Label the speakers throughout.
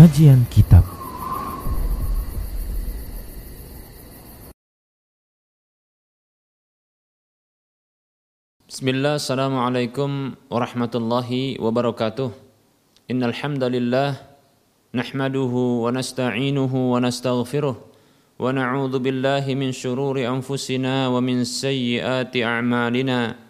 Speaker 1: Kajian Kitab.
Speaker 2: Bismillah, Assalamualaikum warahmatullahi wabarakatuh. Innal hamdalillah Nahmaduhu wa nasta'inuhu wa nastaghfiruh Wa na'udhu billahi min syururi anfusina wa min sayyiati a'malina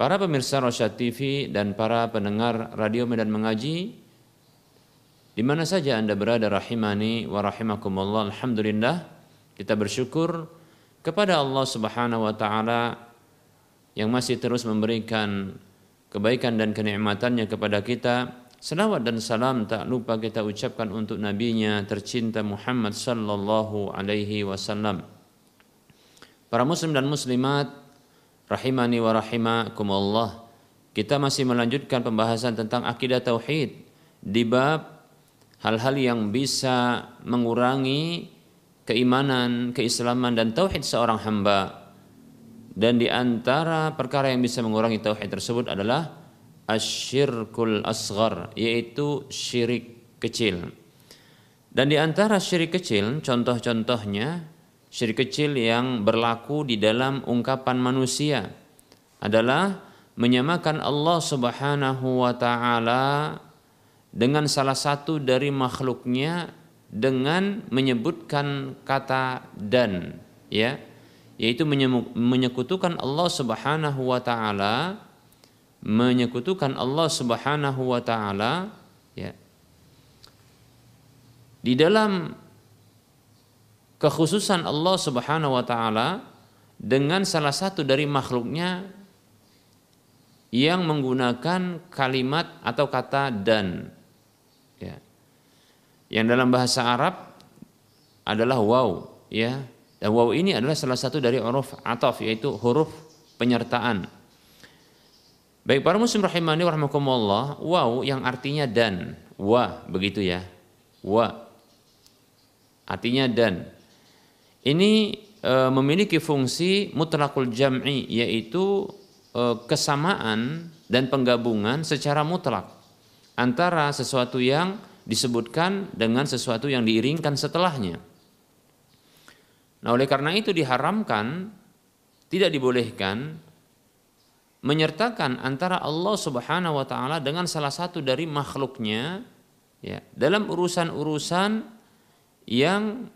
Speaker 2: Para pemirsa Rosyad TV dan para pendengar radio Medan Mengaji di mana saja Anda berada rahimani wa rahimakumullah alhamdulillah kita bersyukur kepada Allah Subhanahu wa taala yang masih terus memberikan kebaikan dan kenikmatannya kepada kita. Selawat dan salam tak lupa kita ucapkan untuk nabinya tercinta Muhammad sallallahu alaihi wasallam. Para muslim dan muslimat rahimani wa rahimakumullah. Kita masih melanjutkan pembahasan tentang akidah tauhid di bab hal-hal yang bisa mengurangi keimanan, keislaman dan tauhid seorang hamba. Dan di antara perkara yang bisa mengurangi tauhid tersebut adalah asyirkul asghar, yaitu syirik kecil. Dan di antara syirik kecil, contoh-contohnya syirik kecil yang berlaku di dalam ungkapan manusia adalah menyamakan Allah Subhanahu wa taala dengan salah satu dari makhluknya dengan menyebutkan kata dan ya yaitu menyekutukan Allah Subhanahu wa taala menyekutukan Allah Subhanahu wa taala ya. Di dalam kekhususan Allah Subhanahu wa taala dengan salah satu dari makhluknya yang menggunakan kalimat atau kata dan ya. Yang dalam bahasa Arab adalah waw ya. Dan waw ini adalah salah satu dari huruf ataf yaitu huruf penyertaan. Baik para muslim rahimani warahmatullah, waw yang artinya dan, wa begitu ya. Wa artinya dan. Ini e, memiliki fungsi mutlakul jam'i yaitu e, kesamaan dan penggabungan secara mutlak antara sesuatu yang disebutkan dengan sesuatu yang diiringkan setelahnya. Nah, oleh karena itu diharamkan tidak dibolehkan menyertakan antara Allah Subhanahu wa taala dengan salah satu dari makhluknya ya dalam urusan-urusan yang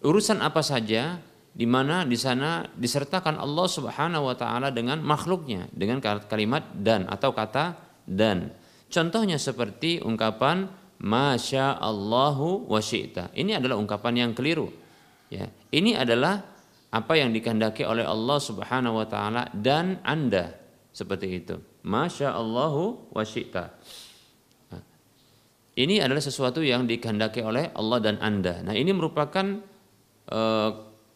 Speaker 2: urusan apa saja di mana di sana disertakan Allah Subhanahu wa taala dengan makhluknya dengan kalimat dan atau kata dan. Contohnya seperti ungkapan Masya Allahu wa syi'ta. Ini adalah ungkapan yang keliru. Ya, ini adalah apa yang dikehendaki oleh Allah Subhanahu wa taala dan Anda seperti itu. Masya Allahu wa syi'ta. Ini adalah sesuatu yang dikehendaki oleh Allah dan Anda. Nah, ini merupakan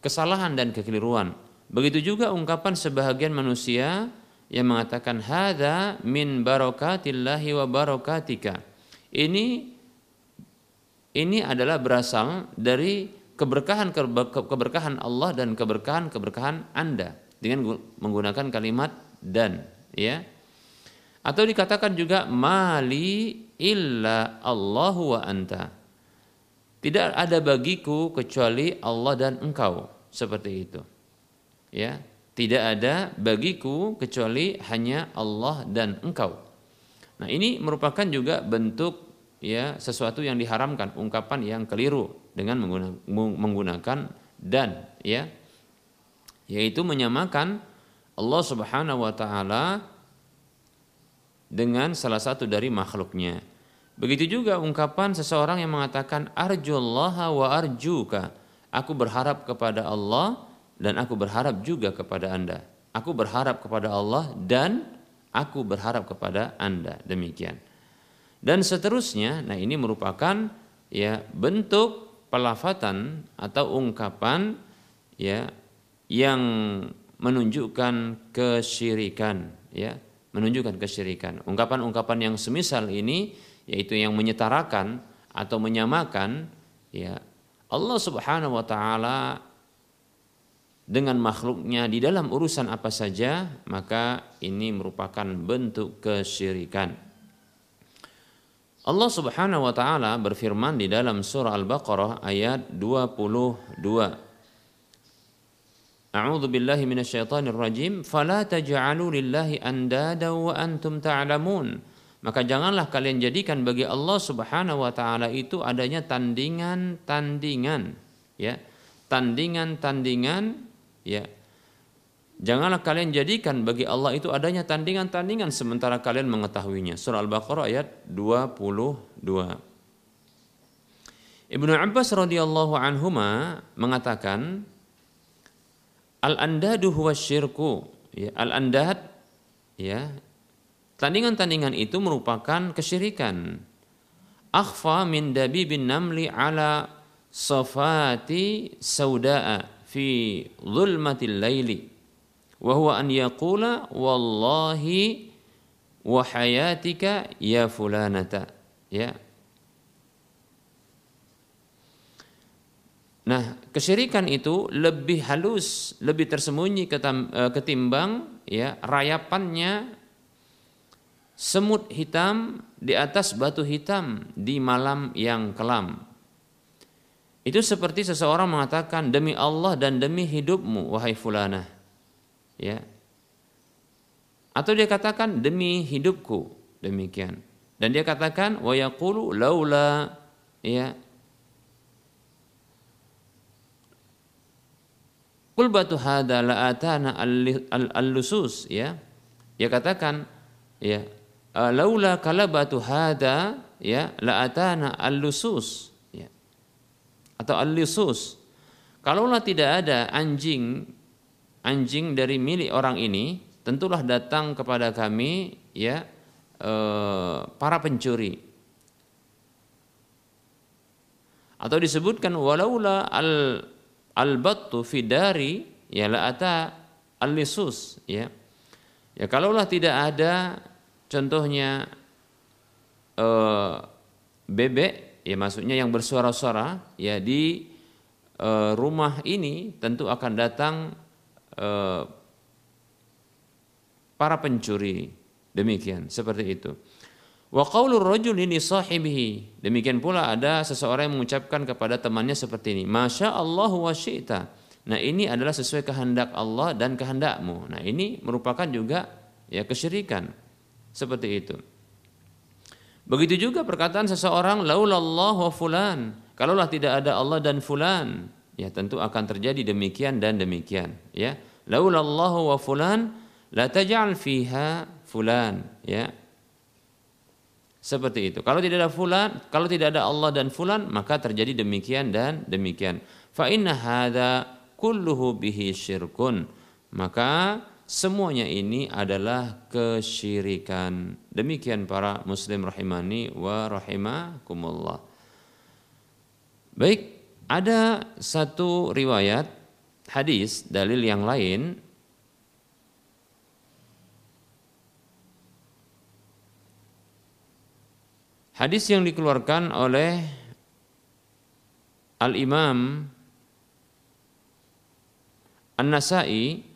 Speaker 2: kesalahan dan kekeliruan. Begitu juga ungkapan sebahagian manusia yang mengatakan hada min barokatillahi wa barokatika. ini ini adalah berasal dari keberkahan keberkahan Allah dan keberkahan keberkahan Anda dengan menggunakan kalimat dan ya atau dikatakan juga mali illa Allahu wa anta tidak ada bagiku kecuali Allah dan engkau. Seperti itu. Ya. Tidak ada bagiku kecuali hanya Allah dan engkau. Nah ini merupakan juga bentuk ya sesuatu yang diharamkan, ungkapan yang keliru dengan menggunakan dan ya. Yaitu menyamakan Allah Subhanahu wa taala dengan salah satu dari makhluknya. Begitu juga ungkapan seseorang yang mengatakan arjullaha wa arjuka. Aku berharap kepada Allah dan aku berharap juga kepada Anda. Aku berharap kepada Allah dan aku berharap kepada Anda. Demikian dan seterusnya. Nah, ini merupakan ya bentuk pelafatan atau ungkapan ya yang menunjukkan kesyirikan ya, menunjukkan kesyirikan. Ungkapan-ungkapan yang semisal ini yaitu yang menyetarakan atau menyamakan ya Allah Subhanahu wa taala dengan makhluknya di dalam urusan apa saja maka ini merupakan bentuk kesyirikan. Allah Subhanahu wa taala berfirman di dalam surah Al-Baqarah ayat 22. A'udzu billahi minasyaitonir rajim, "Fala taj'alu lillahi andada wa antum ta'lamun." Maka janganlah kalian jadikan bagi Allah Subhanahu wa taala itu adanya tandingan-tandingan, ya. Tandingan-tandingan ya Janganlah kalian jadikan bagi Allah itu adanya tandingan-tandingan sementara kalian mengetahuinya. Surah Al-Baqarah ayat 22. Ibnu Abbas radhiyallahu anhuma mengatakan al-andadu huwa syirku. Ya, al-andad ya. Tandingan-tandingan itu merupakan kesyirikan. Akhfa min dabibin namli ala safati sauda'a fi zulmatil laili wa huwa an yaqula wallahi wa hayatika ya fulanata. Ya. Nah, kesyirikan itu lebih halus, lebih tersembunyi e, ketimbang ya rayapannya semut hitam di atas batu hitam di malam yang kelam. Itu seperti seseorang mengatakan demi Allah dan demi hidupmu wahai fulanah ya atau dia katakan demi hidupku demikian dan dia katakan wa yaqulu laula ya Kul batu hada la atana al-lusus ya. Dia katakan ya laula kalabatu hada ya la atana al-lusus ya. Atau al-lusus. Kalaulah tidak ada anjing anjing dari milik orang ini tentulah datang kepada kami ya eh, para pencuri atau disebutkan walaula al albattu fidari ya la ata al lisus ya ya kalaulah tidak ada contohnya eh, bebek ya maksudnya yang bersuara-suara ya di eh, rumah ini tentu akan datang Eh, para pencuri. Demikian seperti itu. Wa qaulur rajul ini sahibihi. Demikian pula ada seseorang yang mengucapkan kepada temannya seperti ini. Masya Allah wa syi'ta. Nah ini adalah sesuai kehendak Allah dan kehendakmu. Nah ini merupakan juga ya kesyirikan seperti itu. Begitu juga perkataan seseorang laulallah wa fulan. Kalaulah tidak ada Allah dan fulan ya tentu akan terjadi demikian dan demikian ya. Laulallahu wa fulan la taj'al fiha fulan ya. Seperti itu. Kalau tidak ada fulan kalau tidak ada Allah dan fulan maka terjadi demikian dan demikian. Fa inna hadza kulluhu bihi syirkun. Maka semuanya ini adalah kesyirikan. Demikian para muslim rahimani wa rahimakumullah. Baik ada satu riwayat hadis dalil yang lain. Hadis yang dikeluarkan oleh Al-Imam An-Nasai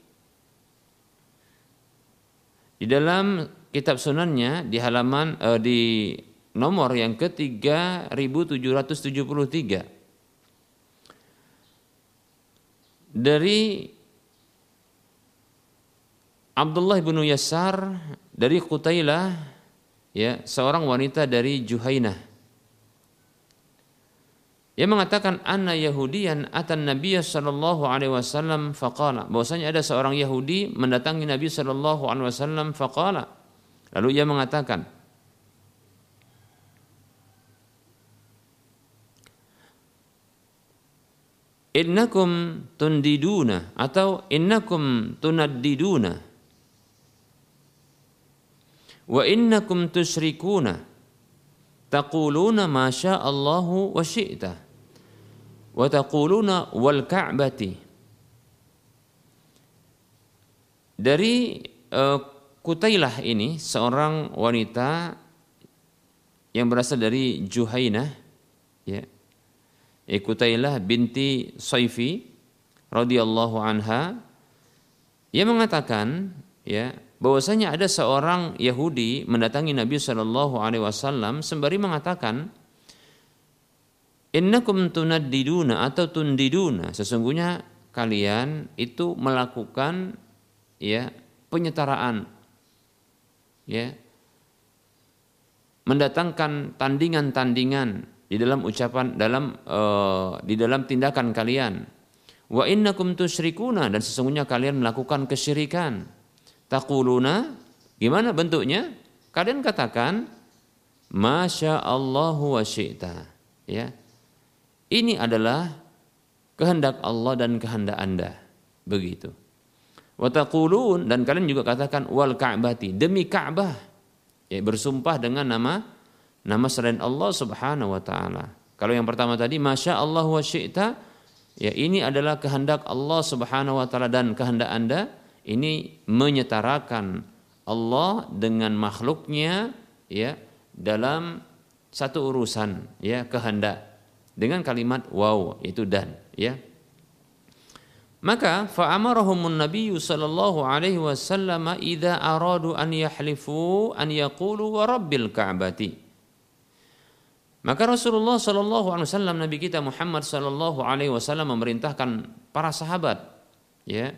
Speaker 2: di dalam kitab sunannya di halaman eh, di nomor yang ke-3773 dari Abdullah bin Yasar dari Qutailah ya seorang wanita dari Juhainah ia mengatakan anna Yahudiyan atan Nabi sallallahu alaihi wasallam faqala. Bahwasanya ada seorang Yahudi mendatangi Nabi sallallahu alaihi wasallam faqala. Lalu ia mengatakan Innakum tundiduna atau innakum tunaddiduna. Wa innakum tusyrikuna taquluna ma Allahu wa syi'ta wa taquluna wal ka'bati dari uh, Kutailah ini seorang wanita yang berasal dari Juhainah ya. Kutailah binti Saifi radhiyallahu anha ia mengatakan ya bahwasanya ada seorang Yahudi mendatangi Nabi Shallallahu alaihi wasallam sembari mengatakan Innakum tunaddiduna atau tundiduna. Sesungguhnya kalian itu melakukan ya penyetaraan ya mendatangkan tandingan-tandingan di dalam ucapan dalam uh, di dalam tindakan kalian. Wa innakum tusyrikuna dan sesungguhnya kalian melakukan kesyirikan. Taquluna gimana bentuknya? Kalian katakan masya Allahu wa syi'ta ya ini adalah kehendak Allah dan kehendak Anda. Begitu. Wataqulun dan kalian juga katakan wal ka'bati demi Ka'bah. Ya, bersumpah dengan nama nama selain Allah Subhanahu wa taala. Kalau yang pertama tadi masya Allah wa syi'ta ya ini adalah kehendak Allah Subhanahu wa taala dan kehendak Anda ini menyetarakan Allah dengan makhluknya ya dalam satu urusan ya kehendak dengan kalimat wow itu dan ya. Maka fa'amarahumun nabiyyu sallallahu alaihi wasallam idza aradu an yahlifu an yaqulu wa rabbil ka'bati. Maka Rasulullah sallallahu alaihi wasallam nabi kita Muhammad sallallahu alaihi wasallam memerintahkan para sahabat ya.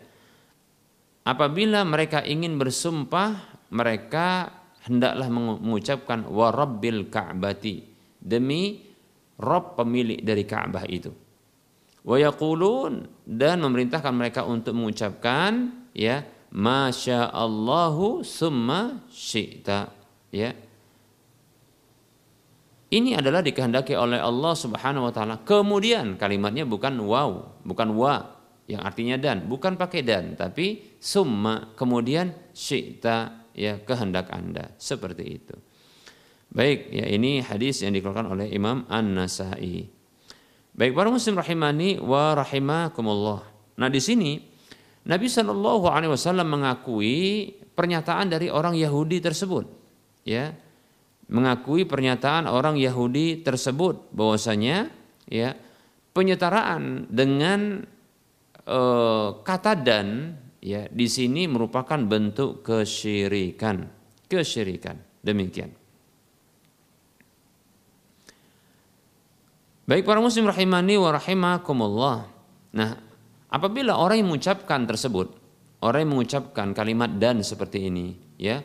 Speaker 2: Apabila mereka ingin bersumpah mereka hendaklah mengucapkan wa rabbil ka'bati demi Rob pemilik dari Ka'bah itu. Wa dan memerintahkan mereka untuk mengucapkan ya Masya Allahu summa syi'ta ya ini adalah dikehendaki oleh Allah Subhanahu wa taala. Kemudian kalimatnya bukan wow, bukan wa yang artinya dan, bukan pakai dan, tapi summa kemudian syi'ta ya kehendak Anda. Seperti itu. Baik, ya ini hadis yang dikeluarkan oleh Imam An-Nasai. Baik para muslim rahimani wa rahimakumullah. Nah, di sini Nabi Shallallahu alaihi wasallam mengakui pernyataan dari orang Yahudi tersebut. Ya. Mengakui pernyataan orang Yahudi tersebut bahwasanya ya penyetaraan dengan e, kata dan ya di sini merupakan bentuk kesyirikan. Kesyirikan. Demikian. Baik para muslim rahimani wa rahimakumullah. Nah, apabila orang yang mengucapkan tersebut, orang yang mengucapkan kalimat dan seperti ini, ya,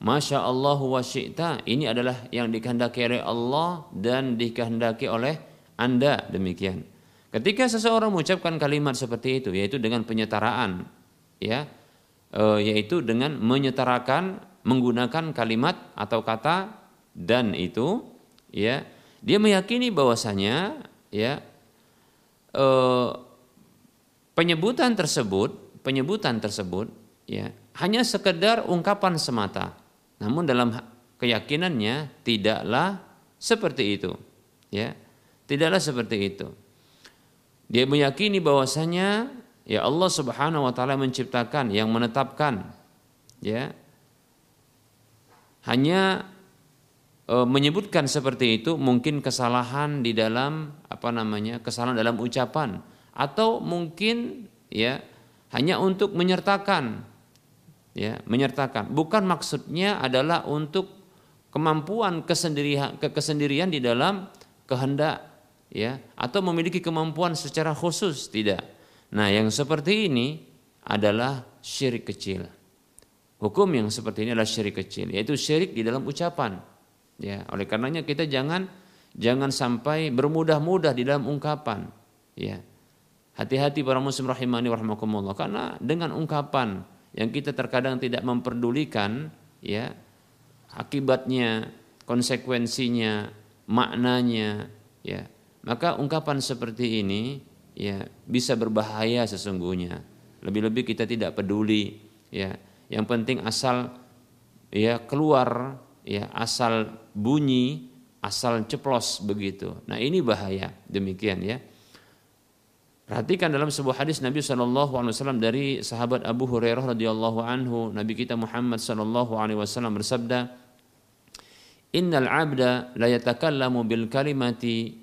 Speaker 2: Masya Allah wa syi'ta, ini adalah yang dikehendaki oleh Allah dan dikehendaki oleh Anda demikian. Ketika seseorang mengucapkan kalimat seperti itu, yaitu dengan penyetaraan, ya, e, yaitu dengan menyetarakan menggunakan kalimat atau kata dan itu, ya, dia meyakini bahwasanya ya eh, penyebutan tersebut, penyebutan tersebut ya hanya sekedar ungkapan semata. Namun dalam keyakinannya tidaklah seperti itu. Ya. Tidaklah seperti itu. Dia meyakini bahwasanya ya Allah Subhanahu wa taala menciptakan yang menetapkan ya hanya e, menyebutkan seperti itu mungkin kesalahan di dalam apa namanya kesalahan dalam ucapan. Atau mungkin ya hanya untuk menyertakan ya menyertakan. Bukan maksudnya adalah untuk kemampuan kesendirian kesendirian di dalam kehendak ya atau memiliki kemampuan secara khusus. Tidak. Nah yang seperti ini adalah syirik kecil. Hukum yang seperti ini adalah syirik kecil yaitu syirik di dalam ucapan ya oleh karenanya kita jangan jangan sampai bermudah-mudah di dalam ungkapan. Ya hati-hati para muslim rahimani warahmatullah karena dengan ungkapan yang kita terkadang tidak memperdulikan ya akibatnya konsekuensinya maknanya ya maka ungkapan seperti ini ya bisa berbahaya sesungguhnya. Lebih-lebih kita tidak peduli ya. Yang penting asal ya keluar ya asal bunyi asal ceplos begitu. Nah ini bahaya. Demikian ya. Perhatikan dalam sebuah hadis Nabi Wasallam dari sahabat Abu Hurairah radhiyallahu anhu Nabi kita Muhammad Shallallahu Alaihi Wasallam bersabda, Innal abda la yatakallamu bil kalimati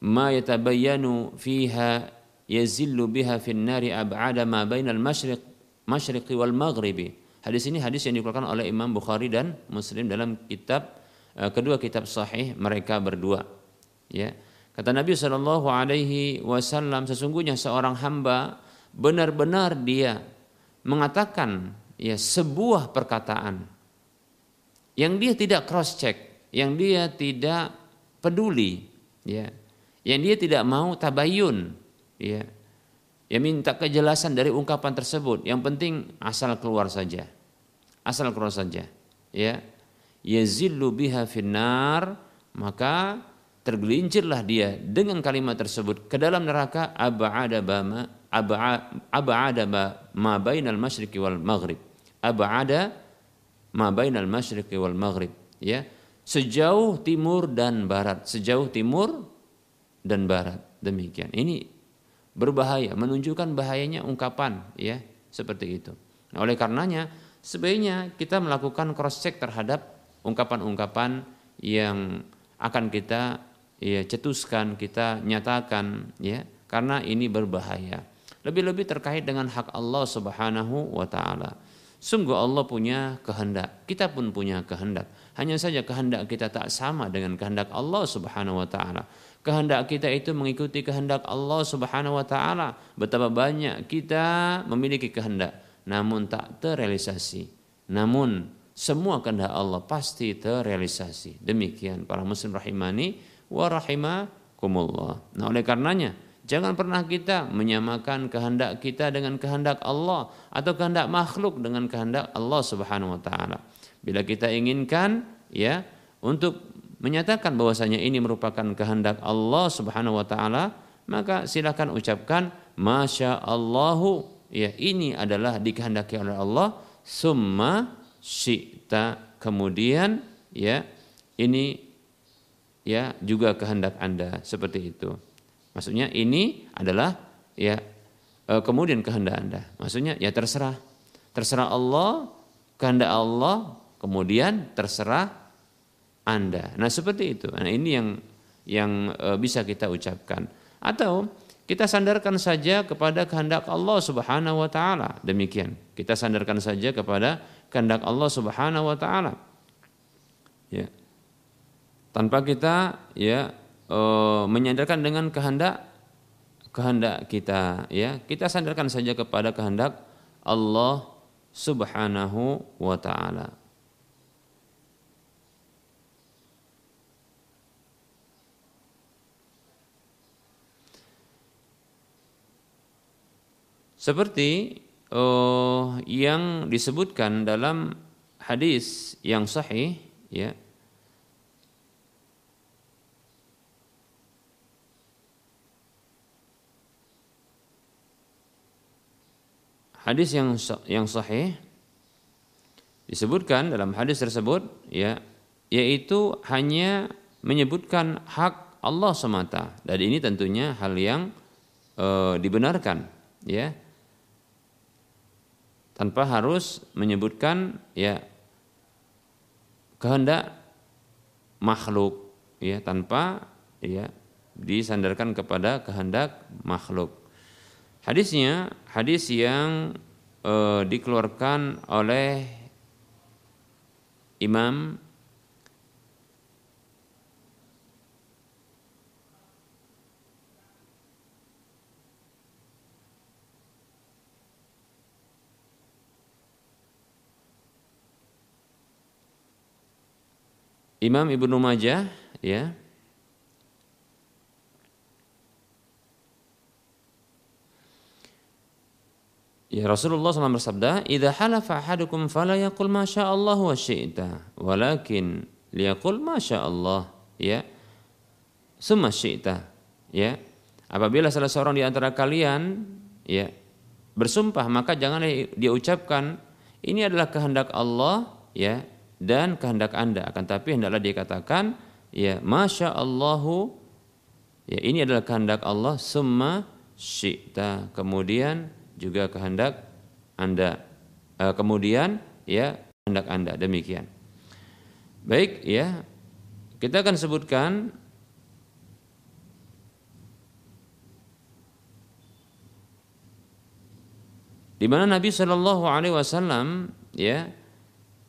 Speaker 2: ma yatabayyanu fiha yazillu biha fin nari ab'ada ma bainal masyriq masyriqi wal maghribi. Hadis ini hadis yang dikeluarkan oleh Imam Bukhari dan Muslim dalam kitab eh, kedua kitab sahih mereka berdua. Ya. Kata Nabi Shallallahu Alaihi Wasallam, sesungguhnya seorang hamba benar-benar dia mengatakan ya sebuah perkataan yang dia tidak cross check, yang dia tidak peduli, ya, yang dia tidak mau tabayun, ya, ya minta kejelasan dari ungkapan tersebut. Yang penting asal keluar saja, asal keluar saja, ya, yazillu biha finnar maka tergelincirlah dia dengan kalimat tersebut ke dalam neraka ab'ada bama ab'ada ma bainal masyriqi wal maghrib. Ab'ada ma bainal masyriqi wal maghrib ya. Sejauh timur dan barat sejauh timur dan barat demikian. Ini berbahaya menunjukkan bahayanya ungkapan ya seperti itu. Nah, oleh karenanya sebaiknya kita melakukan cross check terhadap ungkapan-ungkapan yang akan kita ya cetuskan, kita nyatakan ya karena ini berbahaya. Lebih-lebih terkait dengan hak Allah Subhanahu wa taala. Sungguh Allah punya kehendak, kita pun punya kehendak. Hanya saja kehendak kita tak sama dengan kehendak Allah Subhanahu wa taala. Kehendak kita itu mengikuti kehendak Allah Subhanahu wa taala. Betapa banyak kita memiliki kehendak namun tak terrealisasi. Namun semua kehendak Allah pasti terrealisasi. Demikian para muslim rahimani wa rahimakumullah. Nah, oleh karenanya jangan pernah kita menyamakan kehendak kita dengan kehendak Allah atau kehendak makhluk dengan kehendak Allah Subhanahu wa taala. Bila kita inginkan ya untuk menyatakan bahwasanya ini merupakan kehendak Allah Subhanahu wa taala, maka silakan ucapkan masya Allahu ya ini adalah dikehendaki oleh Allah summa syi'ta kemudian ya ini ya juga kehendak Anda seperti itu. Maksudnya ini adalah ya e, kemudian kehendak Anda. Maksudnya ya terserah. Terserah Allah, kehendak Allah, kemudian terserah Anda. Nah, seperti itu. Nah, ini yang yang e, bisa kita ucapkan. Atau kita sandarkan saja kepada kehendak Allah Subhanahu wa taala. Demikian. Kita sandarkan saja kepada kehendak Allah Subhanahu wa taala. Ya tanpa kita ya e, menyandarkan dengan kehendak kehendak kita ya kita sandarkan saja kepada kehendak Allah Subhanahu wa taala seperti oh, yang disebutkan dalam hadis yang sahih ya. Hadis yang yang sahih disebutkan dalam hadis tersebut ya yaitu hanya menyebutkan hak Allah semata. Dan ini tentunya hal yang e, dibenarkan ya tanpa harus menyebutkan ya kehendak makhluk ya tanpa ya disandarkan kepada kehendak makhluk. Hadisnya hadis yang uh, dikeluarkan oleh Imam Imam Ibnu Majah ya Ya Rasulullah SAW bersabda, "Idza halafa ahadukum fala yaqul ma Allah wa syi'ta, walakin liyaqul ma Allah." Ya. Summa syi'ta. Ya. Apabila salah seorang di antara kalian ya bersumpah maka jangan dia ucapkan ini adalah kehendak Allah ya dan kehendak Anda akan tapi hendaklah dia katakan ya masya Allahu ya ini adalah kehendak Allah summa syi'ta kemudian juga kehendak Anda. E, kemudian ya kehendak Anda demikian. Baik ya. Kita akan sebutkan di mana Nabi Shallallahu alaihi wasallam ya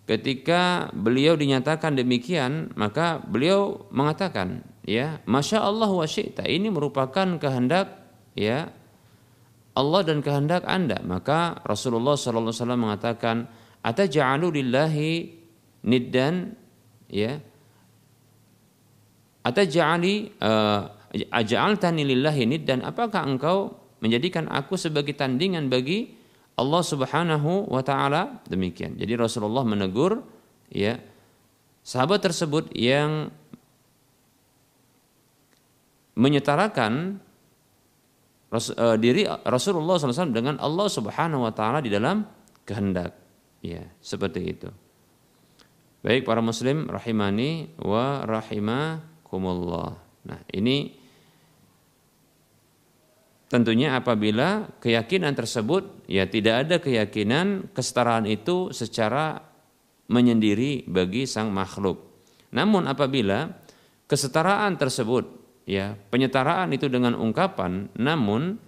Speaker 2: ketika beliau dinyatakan demikian maka beliau mengatakan ya masya Allah wa ini merupakan kehendak ya Allah dan kehendak Anda. Maka Rasulullah SAW mengatakan, Ataja'alu lillahi niddan? Ya. Ataja'ali uh, aja'altani lillahi niddan? Apakah engkau menjadikan aku sebagai tandingan bagi Allah Subhanahu wa taala demikian. Jadi Rasulullah menegur ya sahabat tersebut yang menyetarakan uh, diri Rasulullah SAW dengan Allah Subhanahu Wa Taala di dalam kehendak. Ya, seperti itu. Baik para muslim rahimani wa rahimakumullah. Nah, ini tentunya apabila keyakinan tersebut ya tidak ada keyakinan kesetaraan itu secara menyendiri bagi sang makhluk. Namun apabila kesetaraan tersebut ya penyetaraan itu dengan ungkapan namun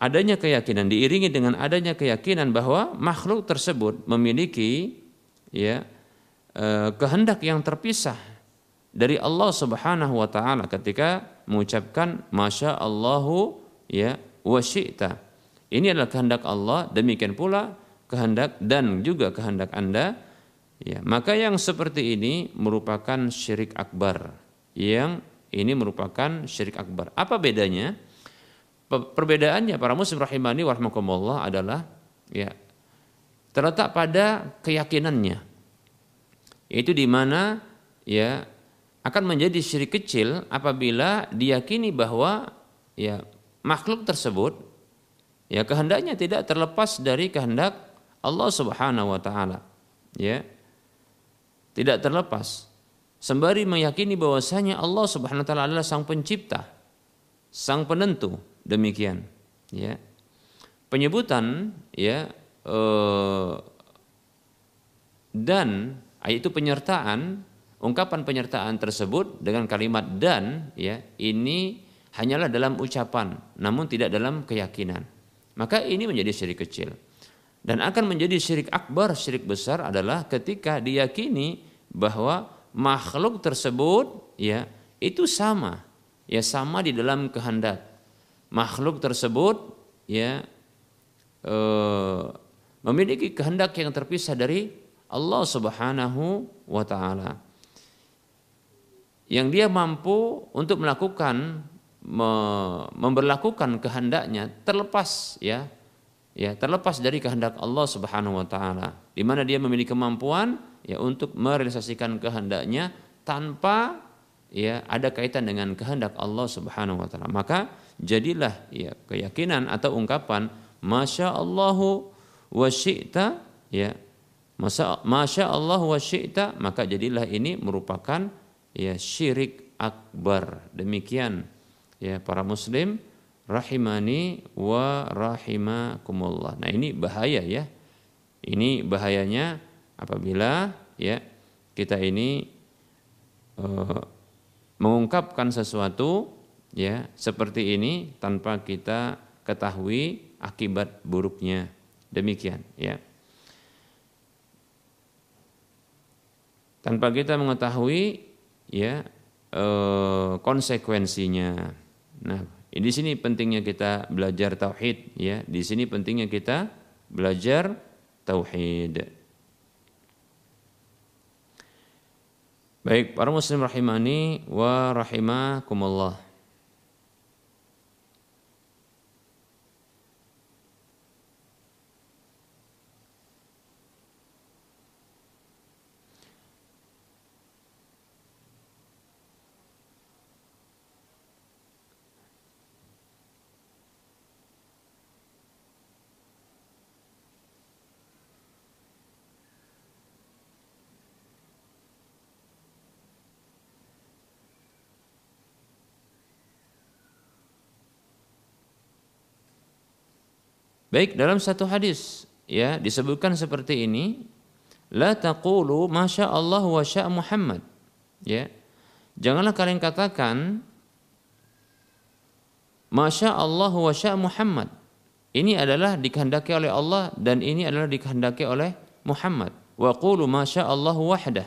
Speaker 2: adanya keyakinan diiringi dengan adanya keyakinan bahwa makhluk tersebut memiliki ya eh, kehendak yang terpisah dari Allah Subhanahu wa taala ketika mengucapkan masya Allahu ya wa Ini adalah kehendak Allah, demikian pula kehendak dan juga kehendak Anda. Ya, maka yang seperti ini merupakan syirik akbar yang ini merupakan syirik akbar. Apa bedanya? Perbedaannya para muslim rahimani warahmatullah adalah ya terletak pada keyakinannya. Yaitu di mana ya akan menjadi syirik kecil apabila diyakini bahwa ya makhluk tersebut ya kehendaknya tidak terlepas dari kehendak Allah Subhanahu wa taala. Ya. Tidak terlepas sembari meyakini bahwasanya Allah Subhanahu wa taala adalah sang pencipta, sang penentu. Demikian, ya. Penyebutan ya eh, dan itu penyertaan ungkapan penyertaan tersebut dengan kalimat dan ya ini hanyalah dalam ucapan namun tidak dalam keyakinan. Maka ini menjadi syirik kecil. Dan akan menjadi syirik akbar, syirik besar adalah ketika diyakini bahwa makhluk tersebut ya itu sama ya sama di dalam kehendak makhluk tersebut ya e, memiliki kehendak yang terpisah dari Allah Subhanahu wa taala yang dia mampu untuk melakukan me, memberlakukan kehendaknya terlepas ya ya terlepas dari kehendak Allah Subhanahu wa taala di mana dia memiliki kemampuan ya untuk merealisasikan kehendaknya tanpa ya ada kaitan dengan kehendak Allah Subhanahu wa taala. Maka jadilah ya keyakinan atau ungkapan masya Allahu wa syi'ta ya masya Allah wa syi'ta maka jadilah ini merupakan ya syirik akbar. Demikian ya para muslim rahimani wa rahimakumullah. Nah, ini bahaya ya. Ini bahayanya apabila ya kita ini uh, mengungkapkan sesuatu ya seperti ini tanpa kita ketahui akibat buruknya demikian ya tanpa kita mengetahui ya eh, konsekuensinya nah di sini pentingnya kita belajar tauhid ya di sini pentingnya kita belajar tauhid Baik, para muslim rahimani wa rahimakumullah. Baik dalam satu hadis ya disebutkan seperti ini la taqulu masya Allah wa sya Muhammad. Ya janganlah kalian katakan masya Allah wa sya Muhammad. Ini adalah dikehendaki oleh Allah dan ini adalah dikehendaki oleh Muhammad. Wa qulu masya Allah wahdah.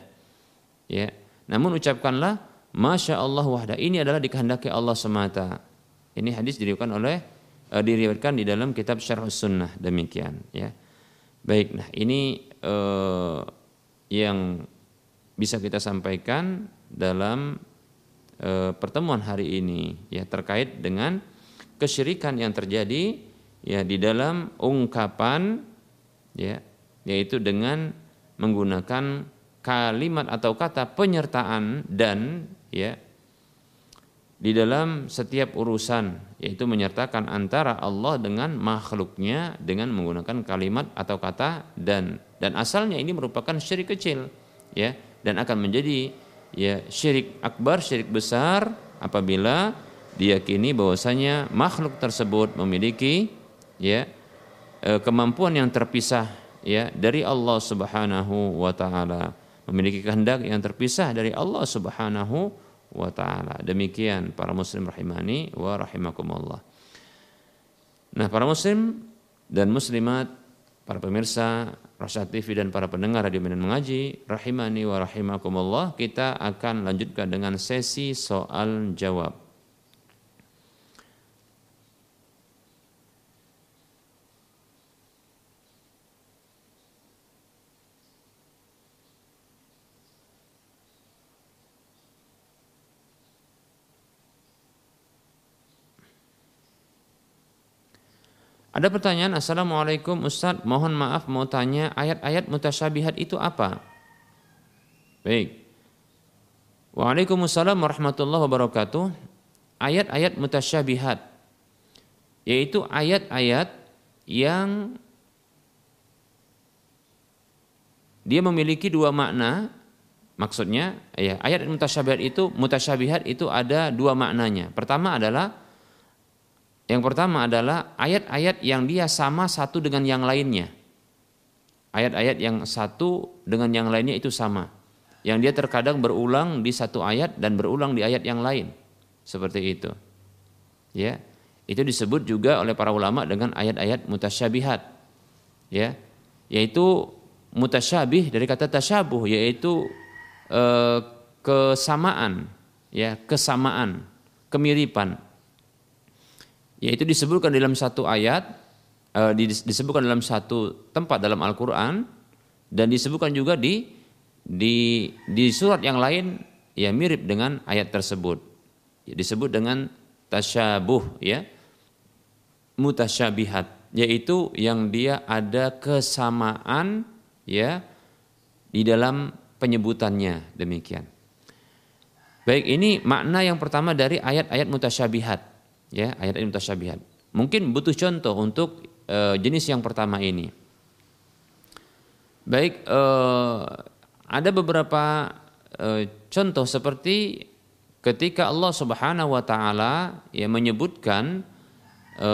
Speaker 2: Ya namun ucapkanlah masya Allah wahdah. Ini adalah dikehendaki Allah semata. Ini hadis diriwayatkan oleh uh, diriwayatkan di dalam kitab Syarh Sunnah demikian ya. Baik, nah ini uh, yang bisa kita sampaikan dalam uh, pertemuan hari ini ya terkait dengan kesyirikan yang terjadi ya di dalam ungkapan ya yaitu dengan menggunakan kalimat atau kata penyertaan dan ya di dalam setiap urusan yaitu menyertakan antara Allah dengan makhluknya dengan menggunakan kalimat atau kata dan. Dan asalnya ini merupakan syirik kecil ya. Dan akan menjadi ya syirik akbar syirik besar apabila diyakini bahwasanya makhluk tersebut memiliki ya e, kemampuan yang terpisah ya dari Allah Subhanahu wa taala. Memiliki kehendak yang terpisah dari Allah Subhanahu wa taala. Demikian para muslim rahimani wa rahimakumullah. Nah, para muslim dan muslimat, para pemirsa Rasyad TV dan para pendengar Radio Medan Mengaji, rahimani wa rahimakumullah, kita akan lanjutkan dengan sesi soal jawab. Ada pertanyaan, Assalamualaikum Ustadz, mohon maaf mau tanya ayat-ayat mutasyabihat itu apa? Baik. Waalaikumsalam warahmatullahi wabarakatuh. Ayat-ayat mutasyabihat yaitu ayat-ayat yang dia memiliki dua makna. Maksudnya, ya, ayat mutasyabihat itu mutasyabihat itu ada dua maknanya. Pertama adalah yang pertama adalah ayat-ayat yang dia sama satu dengan yang lainnya. Ayat-ayat yang satu dengan yang lainnya itu sama. Yang dia terkadang berulang di satu ayat dan berulang di ayat yang lain. Seperti itu. Ya. Itu disebut juga oleh para ulama dengan ayat-ayat mutasyabihat. Ya. Yaitu mutasyabih dari kata tasyabuh yaitu eh, kesamaan, ya, kesamaan, kemiripan yaitu disebutkan dalam satu ayat uh, disebutkan dalam satu tempat dalam Al-Qur'an dan disebutkan juga di di di surat yang lain ya mirip dengan ayat tersebut. Ya, disebut dengan tasyabuh ya. Mutasyabihat yaitu yang dia ada kesamaan ya di dalam penyebutannya demikian. Baik, ini makna yang pertama dari ayat-ayat mutasyabihat ya ayat ayat mutasyabihat. Mungkin butuh contoh untuk e, jenis yang pertama ini. Baik, e, ada beberapa e, contoh seperti ketika Allah Subhanahu wa taala ya menyebutkan e,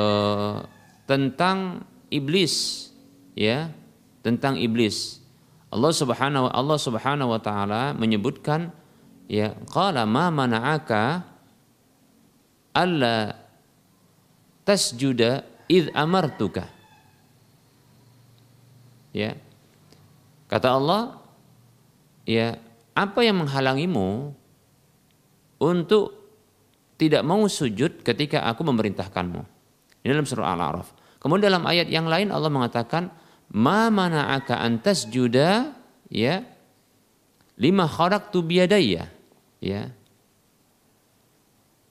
Speaker 2: tentang iblis ya, tentang iblis. Allah Subhanahu Allah Subhanahu wa taala menyebutkan ya qala ma mana'aka alla tasjuda id amartuka. Ya. Kata Allah ya apa yang menghalangimu untuk tidak mau sujud ketika aku memerintahkanmu? Ini dalam surah Al-A'raf. Kemudian dalam ayat yang lain Allah mengatakan ma mana'aka antas juda ya lima tu biadaya ya.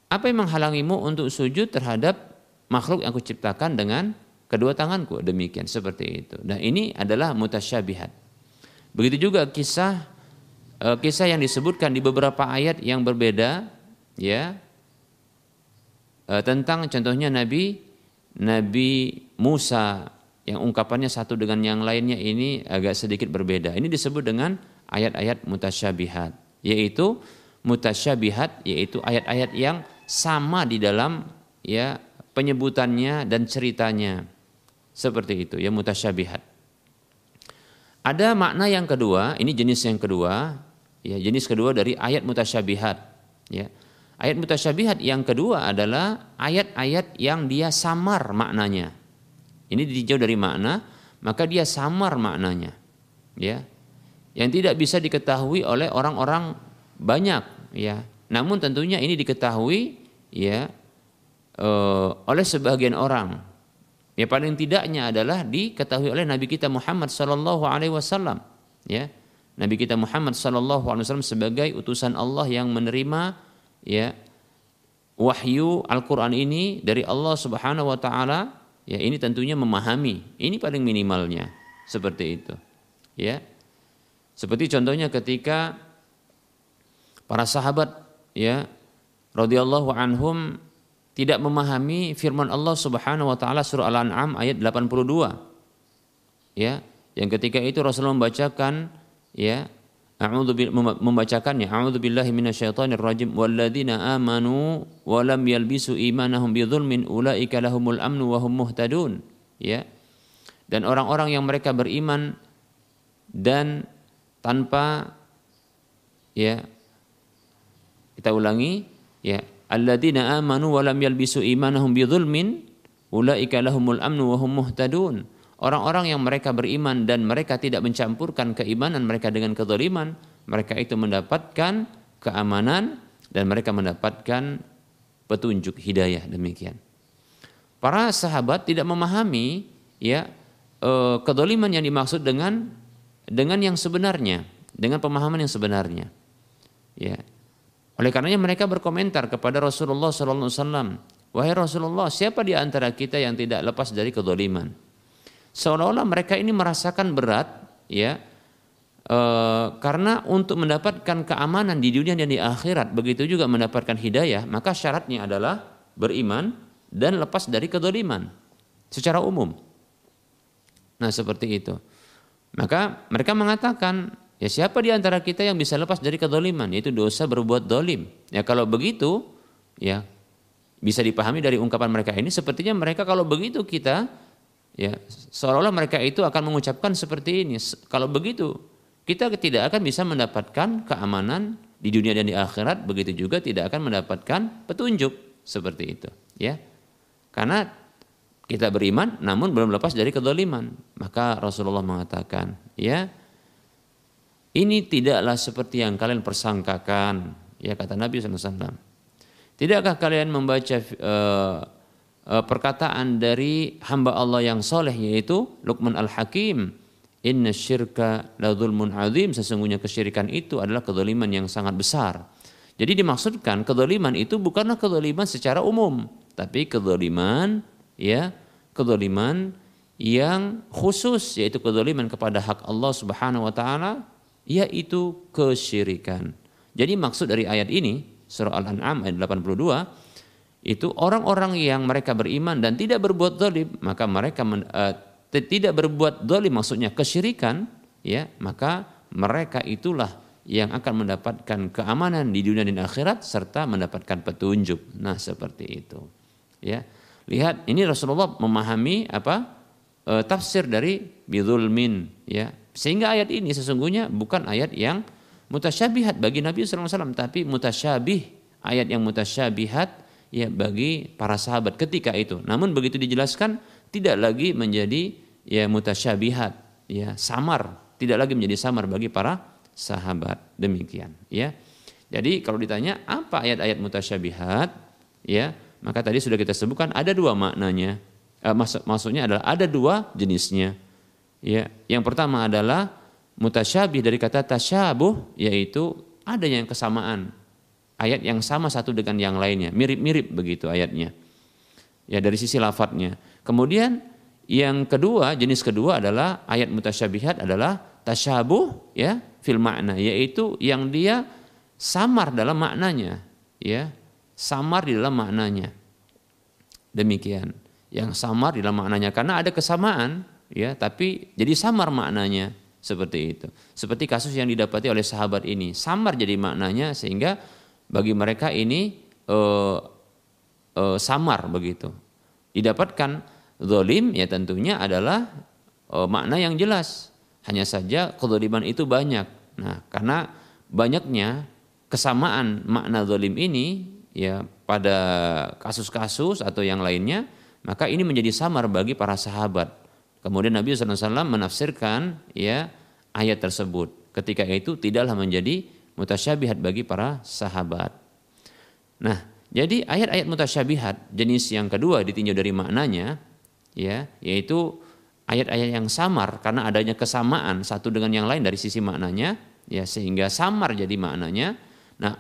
Speaker 2: Apa yang menghalangimu untuk sujud terhadap makhluk yang aku ciptakan dengan kedua tanganku. Demikian seperti itu. Nah ini adalah mutasyabihat. Begitu juga kisah eh, kisah yang disebutkan di beberapa ayat yang berbeda ya eh, tentang contohnya Nabi Nabi Musa yang ungkapannya satu dengan yang lainnya ini agak sedikit berbeda. Ini disebut dengan ayat-ayat mutasyabihat, yaitu mutasyabihat yaitu ayat-ayat yang sama di dalam ya penyebutannya dan ceritanya. Seperti itu ya mutasyabihat. Ada makna yang kedua, ini jenis yang kedua, ya jenis kedua dari ayat mutasyabihat, ya. Ayat mutasyabihat yang kedua adalah ayat-ayat yang dia samar maknanya. Ini ditinjau dari makna, maka dia samar maknanya. Ya. Yang tidak bisa diketahui oleh orang-orang banyak, ya. Namun tentunya ini diketahui ya e, oleh sebagian orang. Ya paling tidaknya adalah diketahui oleh Nabi kita Muhammad sallallahu alaihi wasallam, ya. Nabi kita Muhammad sallallahu alaihi wasallam sebagai utusan Allah yang menerima ya wahyu Al-Qur'an ini dari Allah Subhanahu wa taala ya ini tentunya memahami ini paling minimalnya seperti itu ya seperti contohnya ketika para sahabat ya radhiyallahu anhum tidak memahami firman Allah Subhanahu wa taala surah Al-An'am ayat 82 ya yang ketika itu Rasulullah membacakan ya A'udzu membacakannya A'udzu billahi minasyaitonir rajim walladzina amanu wa lam yalbisu imanahum bidzulmin ulaika lahumul amnu wa hum muhtadun. Ya dan orang-orang yang mereka beriman dan tanpa ya kita ulangi ya alladzina amanu wa lam yalbisu imanahum bidzulmin ulaika lahumul amnu wa hum muhtadun Orang-orang yang mereka beriman dan mereka tidak mencampurkan keimanan mereka dengan kezaliman, mereka itu mendapatkan keamanan dan mereka mendapatkan petunjuk hidayah demikian. Para sahabat tidak memahami ya eh, kezaliman yang dimaksud dengan dengan yang sebenarnya, dengan pemahaman yang sebenarnya. Ya. Oleh karenanya mereka berkomentar kepada Rasulullah SAW, wahai Rasulullah, siapa di antara kita yang tidak lepas dari kezaliman? seolah-olah mereka ini merasakan berat ya e, karena untuk mendapatkan keamanan di dunia dan di akhirat begitu juga mendapatkan hidayah maka syaratnya adalah beriman dan lepas dari kedoliman secara umum nah seperti itu maka mereka mengatakan ya siapa di antara kita yang bisa lepas dari kedoliman yaitu dosa berbuat dolim ya kalau begitu ya bisa dipahami dari ungkapan mereka ini sepertinya mereka kalau begitu kita Ya, seolah-olah mereka itu akan mengucapkan seperti ini. Kalau begitu, kita tidak akan bisa mendapatkan keamanan di dunia dan di akhirat, begitu juga tidak akan mendapatkan petunjuk seperti itu, ya. Karena kita beriman namun belum lepas dari kedoliman. Maka Rasulullah mengatakan, ya, ini tidaklah seperti yang kalian persangkakan, ya kata Nabi SAW. Tidakkah kalian membaca uh, perkataan dari hamba Allah yang soleh yaitu Luqman Al-Hakim Inna syirka la zulmun azim sesungguhnya kesyirikan itu adalah kedoliman yang sangat besar. Jadi dimaksudkan kedoliman itu bukanlah kedoliman secara umum, tapi kedoliman ya kedoliman yang khusus yaitu kedoliman kepada hak Allah Subhanahu wa taala yaitu kesyirikan. Jadi maksud dari ayat ini surah Al-An'am ayat 82 itu orang-orang yang mereka beriman dan tidak berbuat dolim maka mereka men, uh, tidak berbuat dolim maksudnya kesyirikan ya maka mereka itulah yang akan mendapatkan keamanan di dunia dan akhirat serta mendapatkan petunjuk. Nah seperti itu ya. Lihat ini Rasulullah memahami apa? E, tafsir dari bidulmin ya sehingga ayat ini sesungguhnya bukan ayat yang mutasyabihat bagi Nabi SAW tapi mutasyabih ayat yang mutasyabihat ya bagi para sahabat ketika itu. Namun begitu dijelaskan tidak lagi menjadi ya mutasyabihat ya samar. Tidak lagi menjadi samar bagi para sahabat. Demikian ya. Jadi kalau ditanya apa ayat-ayat mutasyabihat ya maka tadi sudah kita sebutkan ada dua maknanya. Eh, maksud, maksudnya adalah ada dua jenisnya ya yang pertama adalah mutasyabih dari kata tasyabuh yaitu ada yang kesamaan. Ayat yang sama satu dengan yang lainnya. Mirip-mirip begitu ayatnya. Ya dari sisi lafadznya. Kemudian yang kedua jenis kedua adalah ayat mutasyabihat adalah tasyabuh ya fil makna. Yaitu yang dia samar dalam maknanya ya. Samar di dalam maknanya. Demikian. Yang samar di dalam maknanya. Karena ada kesamaan ya tapi jadi samar maknanya seperti itu. Seperti kasus yang didapati oleh sahabat ini, samar jadi maknanya sehingga bagi mereka ini uh, uh, samar begitu. Didapatkan zolim ya tentunya adalah uh, makna yang jelas. Hanya saja kezoliman itu banyak. Nah, karena banyaknya kesamaan makna zolim ini ya pada kasus-kasus atau yang lainnya, maka ini menjadi samar bagi para sahabat Kemudian Nabi SAW menafsirkan ya ayat tersebut. Ketika itu tidaklah menjadi mutasyabihat bagi para sahabat. Nah, jadi ayat-ayat mutasyabihat jenis yang kedua ditinjau dari maknanya ya, yaitu ayat-ayat yang samar karena adanya kesamaan satu dengan yang lain dari sisi maknanya ya sehingga samar jadi maknanya. Nah,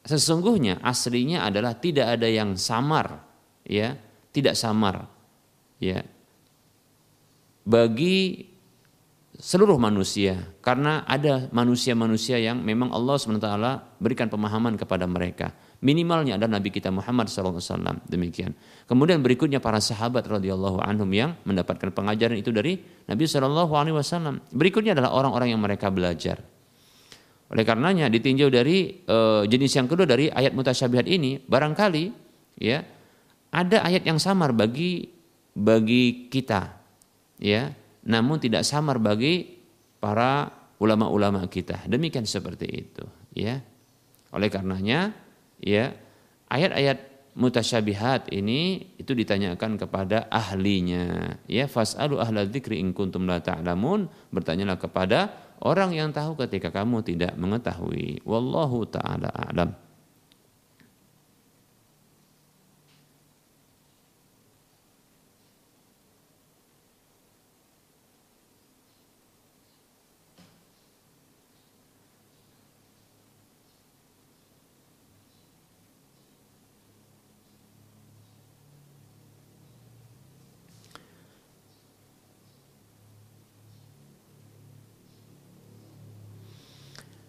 Speaker 2: sesungguhnya aslinya adalah tidak ada yang samar ya, tidak samar. Ya, bagi seluruh manusia. Karena ada manusia-manusia yang memang Allah SWT berikan pemahaman kepada mereka. Minimalnya ada Nabi kita Muhammad SAW demikian. Kemudian berikutnya para sahabat radhiyallahu anhum yang mendapatkan pengajaran itu dari Nabi SAW berikutnya adalah orang-orang yang mereka belajar. Oleh karenanya ditinjau dari e, jenis yang kedua dari ayat mutasyabihat ini barangkali ya ada ayat yang samar bagi bagi kita ya. Namun tidak samar bagi para ulama-ulama kita. Demikian seperti itu. Ya. Oleh karenanya ya ayat-ayat mutasyabihat ini itu ditanyakan kepada ahlinya. Ya fasalu ahla dzikri in kuntum la ta'lamun. Bertanyalah kepada orang yang tahu ketika kamu tidak mengetahui. Wallahu taala a'lam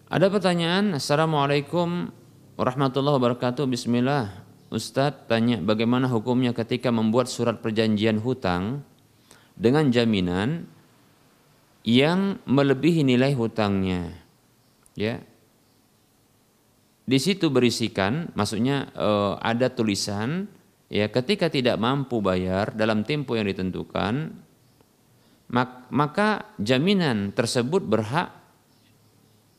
Speaker 2: Ada pertanyaan, Assalamualaikum warahmatullahi wabarakatuh. Bismillah. Ustadz tanya bagaimana hukumnya ketika membuat surat perjanjian hutang dengan jaminan yang melebihi nilai hutangnya. Ya. Di situ berisikan, maksudnya eh, ada tulisan ya ketika tidak mampu bayar dalam tempo yang ditentukan maka jaminan tersebut berhak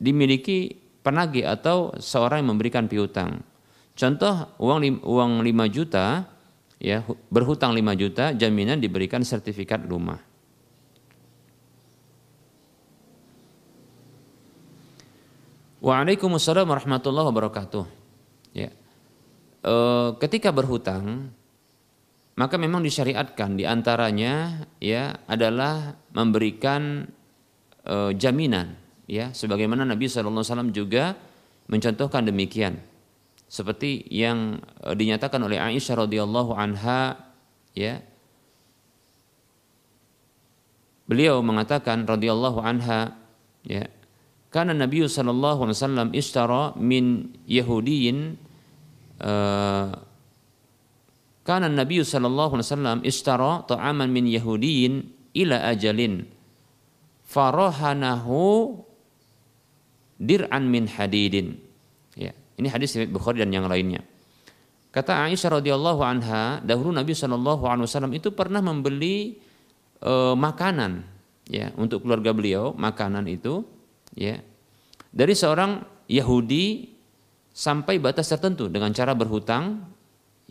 Speaker 2: dimiliki penagih atau seorang yang memberikan piutang. Contoh uang uang 5 juta ya berhutang 5 juta jaminan diberikan sertifikat rumah. Waalaikumsalam warahmatullahi wabarakatuh. Ya. E, ketika berhutang maka memang disyariatkan di antaranya ya adalah memberikan e, jaminan ya sebagaimana Nabi SAW juga mencontohkan demikian. Seperti yang e, dinyatakan oleh Aisyah radhiyallahu anha ya. Beliau mengatakan radhiyallahu anha ya karena Nabi sallallahu alaihi wasallam ishtara min yahudiyin uh, karena Nabi sallallahu alaihi wasallam ta'aman min yahudiyin ila ajalin. Farahanahu dir'an min hadidin. Ya, ini hadis riwayat Bukhari dan yang lainnya. Kata Aisyah radhiyallahu anha, dahulu Nabi Shallallahu alaihi wasallam itu pernah membeli e, makanan ya untuk keluarga beliau, makanan itu ya dari seorang Yahudi sampai batas tertentu dengan cara berhutang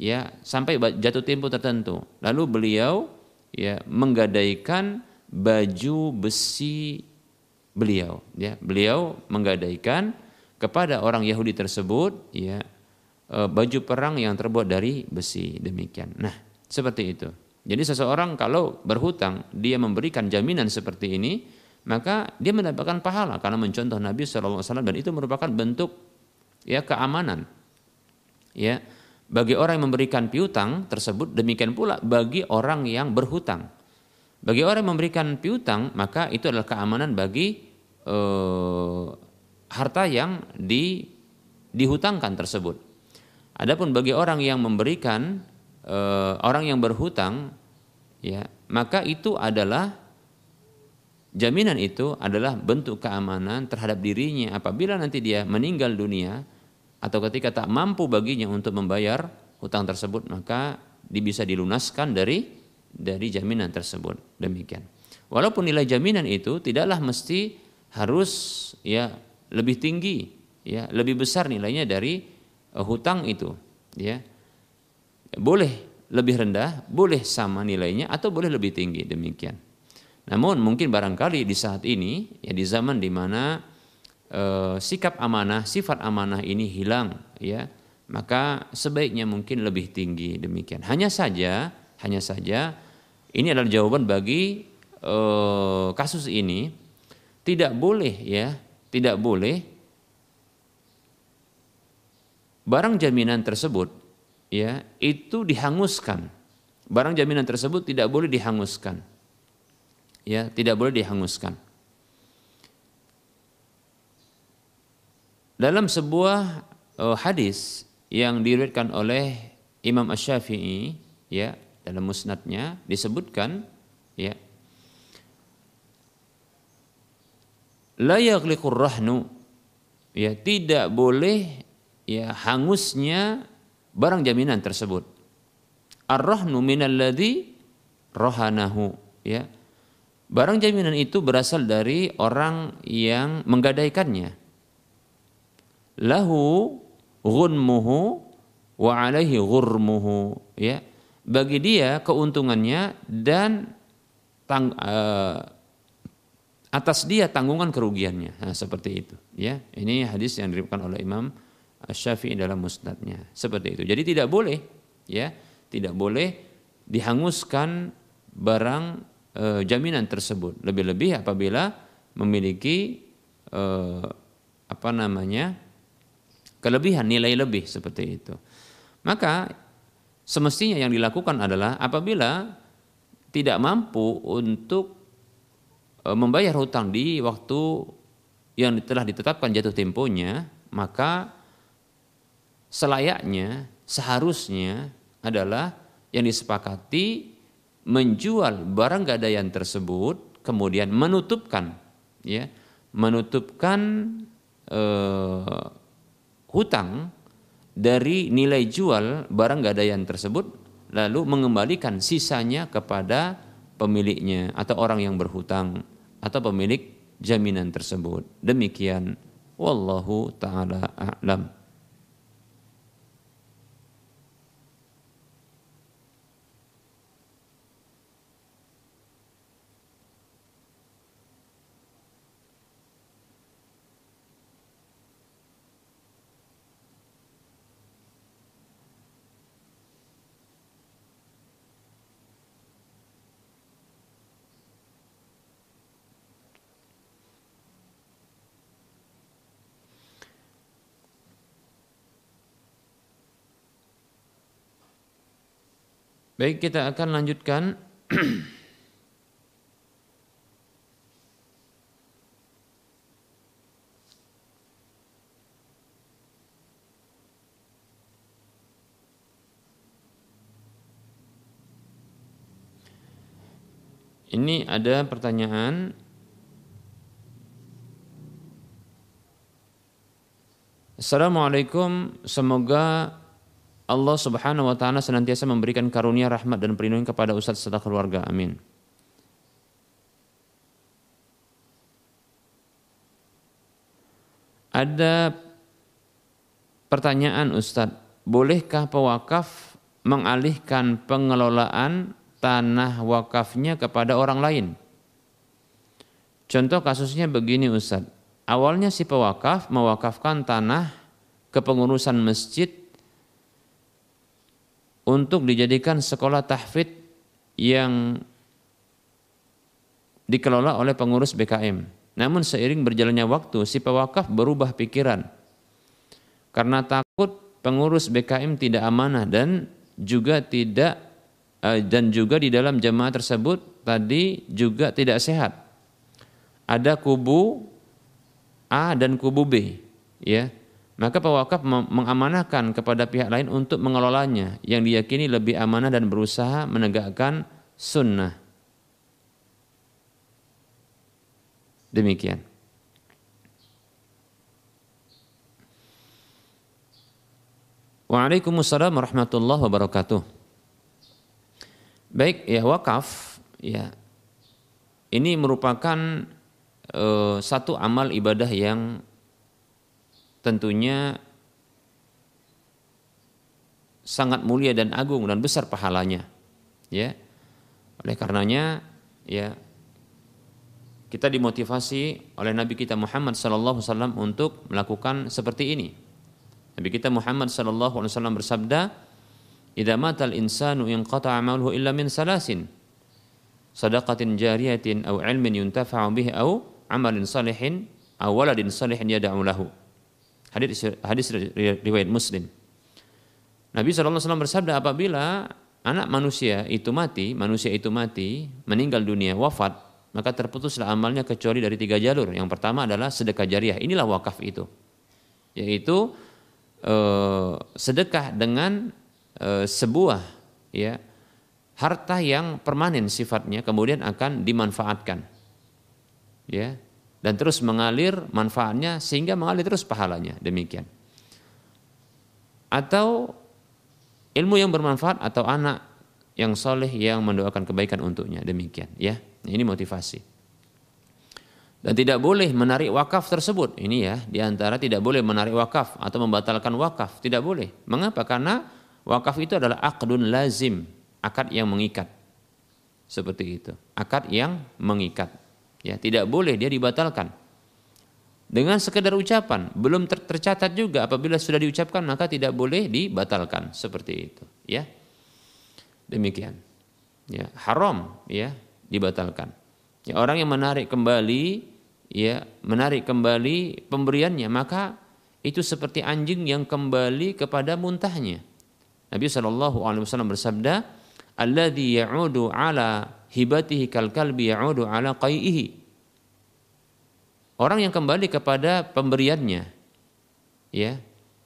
Speaker 2: ya sampai jatuh tempo tertentu. Lalu beliau ya menggadaikan baju besi beliau ya. Beliau menggadaikan kepada orang Yahudi tersebut ya e, baju perang yang terbuat dari besi demikian. Nah, seperti itu. Jadi seseorang kalau berhutang dia memberikan jaminan seperti ini, maka dia mendapatkan pahala karena mencontoh Nabi SAW dan itu merupakan bentuk ya keamanan. Ya, bagi orang yang memberikan piutang tersebut demikian pula bagi orang yang berhutang. Bagi orang yang memberikan piutang maka itu adalah keamanan bagi eh, harta yang di dihutangkan tersebut. Adapun bagi orang yang memberikan eh, orang yang berhutang ya, maka itu adalah jaminan itu adalah bentuk keamanan terhadap dirinya. Apabila nanti dia meninggal dunia atau ketika tak mampu baginya untuk membayar hutang tersebut maka bisa dilunaskan dari dari jaminan tersebut. Demikian. Walaupun nilai jaminan itu tidaklah mesti harus ya lebih tinggi ya lebih besar nilainya dari uh, hutang itu ya boleh lebih rendah boleh sama nilainya atau boleh lebih tinggi demikian namun mungkin barangkali di saat ini ya di zaman di mana e, sikap amanah, sifat amanah ini hilang ya, maka sebaiknya mungkin lebih tinggi demikian. Hanya saja, hanya saja ini adalah jawaban bagi e, kasus ini tidak boleh ya, tidak boleh barang jaminan tersebut ya itu dihanguskan. Barang jaminan tersebut tidak boleh dihanguskan ya tidak boleh dihanguskan. Dalam sebuah uh, hadis yang diriwayatkan oleh Imam Asy-Syafi'i ya dalam musnadnya disebutkan ya la rahnu ya tidak boleh ya hangusnya barang jaminan tersebut ar-rahnu minalladzi rohanahu ya Barang jaminan itu berasal dari orang yang menggadaikannya. Lahu ghunmuhu wa alaihi ghurmuhu ya. Bagi dia keuntungannya dan tang, uh, atas dia tanggungan kerugiannya. Nah, seperti itu ya. Ini hadis yang diriwayatkan oleh Imam Syafi'i dalam musnadnya. Seperti itu. Jadi tidak boleh ya, tidak boleh dihanguskan barang e, jaminan tersebut. Lebih-lebih apabila memiliki e, apa namanya kelebihan nilai lebih seperti itu. Maka semestinya yang dilakukan adalah apabila tidak mampu untuk membayar hutang di waktu yang telah ditetapkan jatuh temponya, maka selayaknya seharusnya adalah yang disepakati menjual barang gadaian tersebut kemudian menutupkan ya menutupkan eh, hutang dari nilai jual barang gadaian tersebut lalu mengembalikan sisanya kepada pemiliknya atau orang yang berhutang atau pemilik jaminan tersebut. Demikian wallahu taala a'lam Baik, kita akan lanjutkan. Ini ada pertanyaan. Assalamualaikum, semoga Allah Subhanahu wa taala senantiasa memberikan karunia rahmat dan perlindungan kepada ustaz serta keluarga. Amin. Ada pertanyaan Ustadz, bolehkah pewakaf mengalihkan pengelolaan tanah wakafnya kepada orang lain? Contoh kasusnya begini Ustadz, awalnya si pewakaf mewakafkan tanah kepengurusan masjid untuk dijadikan sekolah tahfidz yang dikelola oleh pengurus BKM. Namun seiring berjalannya waktu, si pewakaf berubah pikiran. Karena takut pengurus BKM tidak amanah dan juga tidak eh, dan juga di dalam jemaah tersebut tadi juga tidak sehat. Ada kubu A dan kubu B, ya. Maka pewakaf mengamanahkan kepada pihak lain untuk mengelolanya yang diyakini lebih amanah dan berusaha menegakkan sunnah. Demikian. Waalaikumsalam warahmatullahi wabarakatuh. Baik, ya wakaf ya. Ini merupakan uh, satu amal ibadah yang tentunya sangat mulia dan agung dan besar pahalanya. Ya. Oleh karenanya ya kita dimotivasi oleh Nabi kita Muhammad sallallahu alaihi wasallam untuk melakukan seperti ini. Nabi kita Muhammad sallallahu alaihi wasallam bersabda, "Idza matal insanu inqata'a 'amaluhu illa min salasin." Sadaqatin jariyatin aw 'ilmin yuntafa'u bihi aw 'amalin salihin aw waladin salihin yad'u lahu. Hadis hadis riwayat Muslim. Nabi SAW bersabda apabila anak manusia itu mati, manusia itu mati, meninggal dunia, wafat, maka terputuslah amalnya kecuali dari tiga jalur. Yang pertama adalah sedekah jariah. Inilah wakaf itu, yaitu eh, sedekah dengan eh, sebuah ya harta yang permanen sifatnya, kemudian akan dimanfaatkan. Ya, dan terus mengalir manfaatnya sehingga mengalir terus pahalanya. Demikian. Atau ilmu yang bermanfaat atau anak yang soleh yang mendoakan kebaikan untuknya. Demikian ya. Ini motivasi. Dan tidak boleh menarik wakaf tersebut. Ini ya di antara tidak boleh menarik wakaf atau membatalkan wakaf. Tidak boleh. Mengapa? Karena wakaf itu adalah akdun lazim. Akad yang mengikat. Seperti itu. Akad yang mengikat Ya, tidak boleh dia dibatalkan. Dengan sekedar ucapan, belum ter tercatat juga apabila sudah diucapkan maka tidak boleh dibatalkan seperti itu, ya. Demikian. Ya, haram ya dibatalkan. Ya, orang yang menarik kembali ya, menarik kembali pemberiannya maka itu seperti anjing yang kembali kepada muntahnya. Nabi wasallam bersabda, "Alladzi ya'udu ala hibatihi kal kalbi ya'udu ala qai'ihi. Orang yang kembali kepada pemberiannya, ya,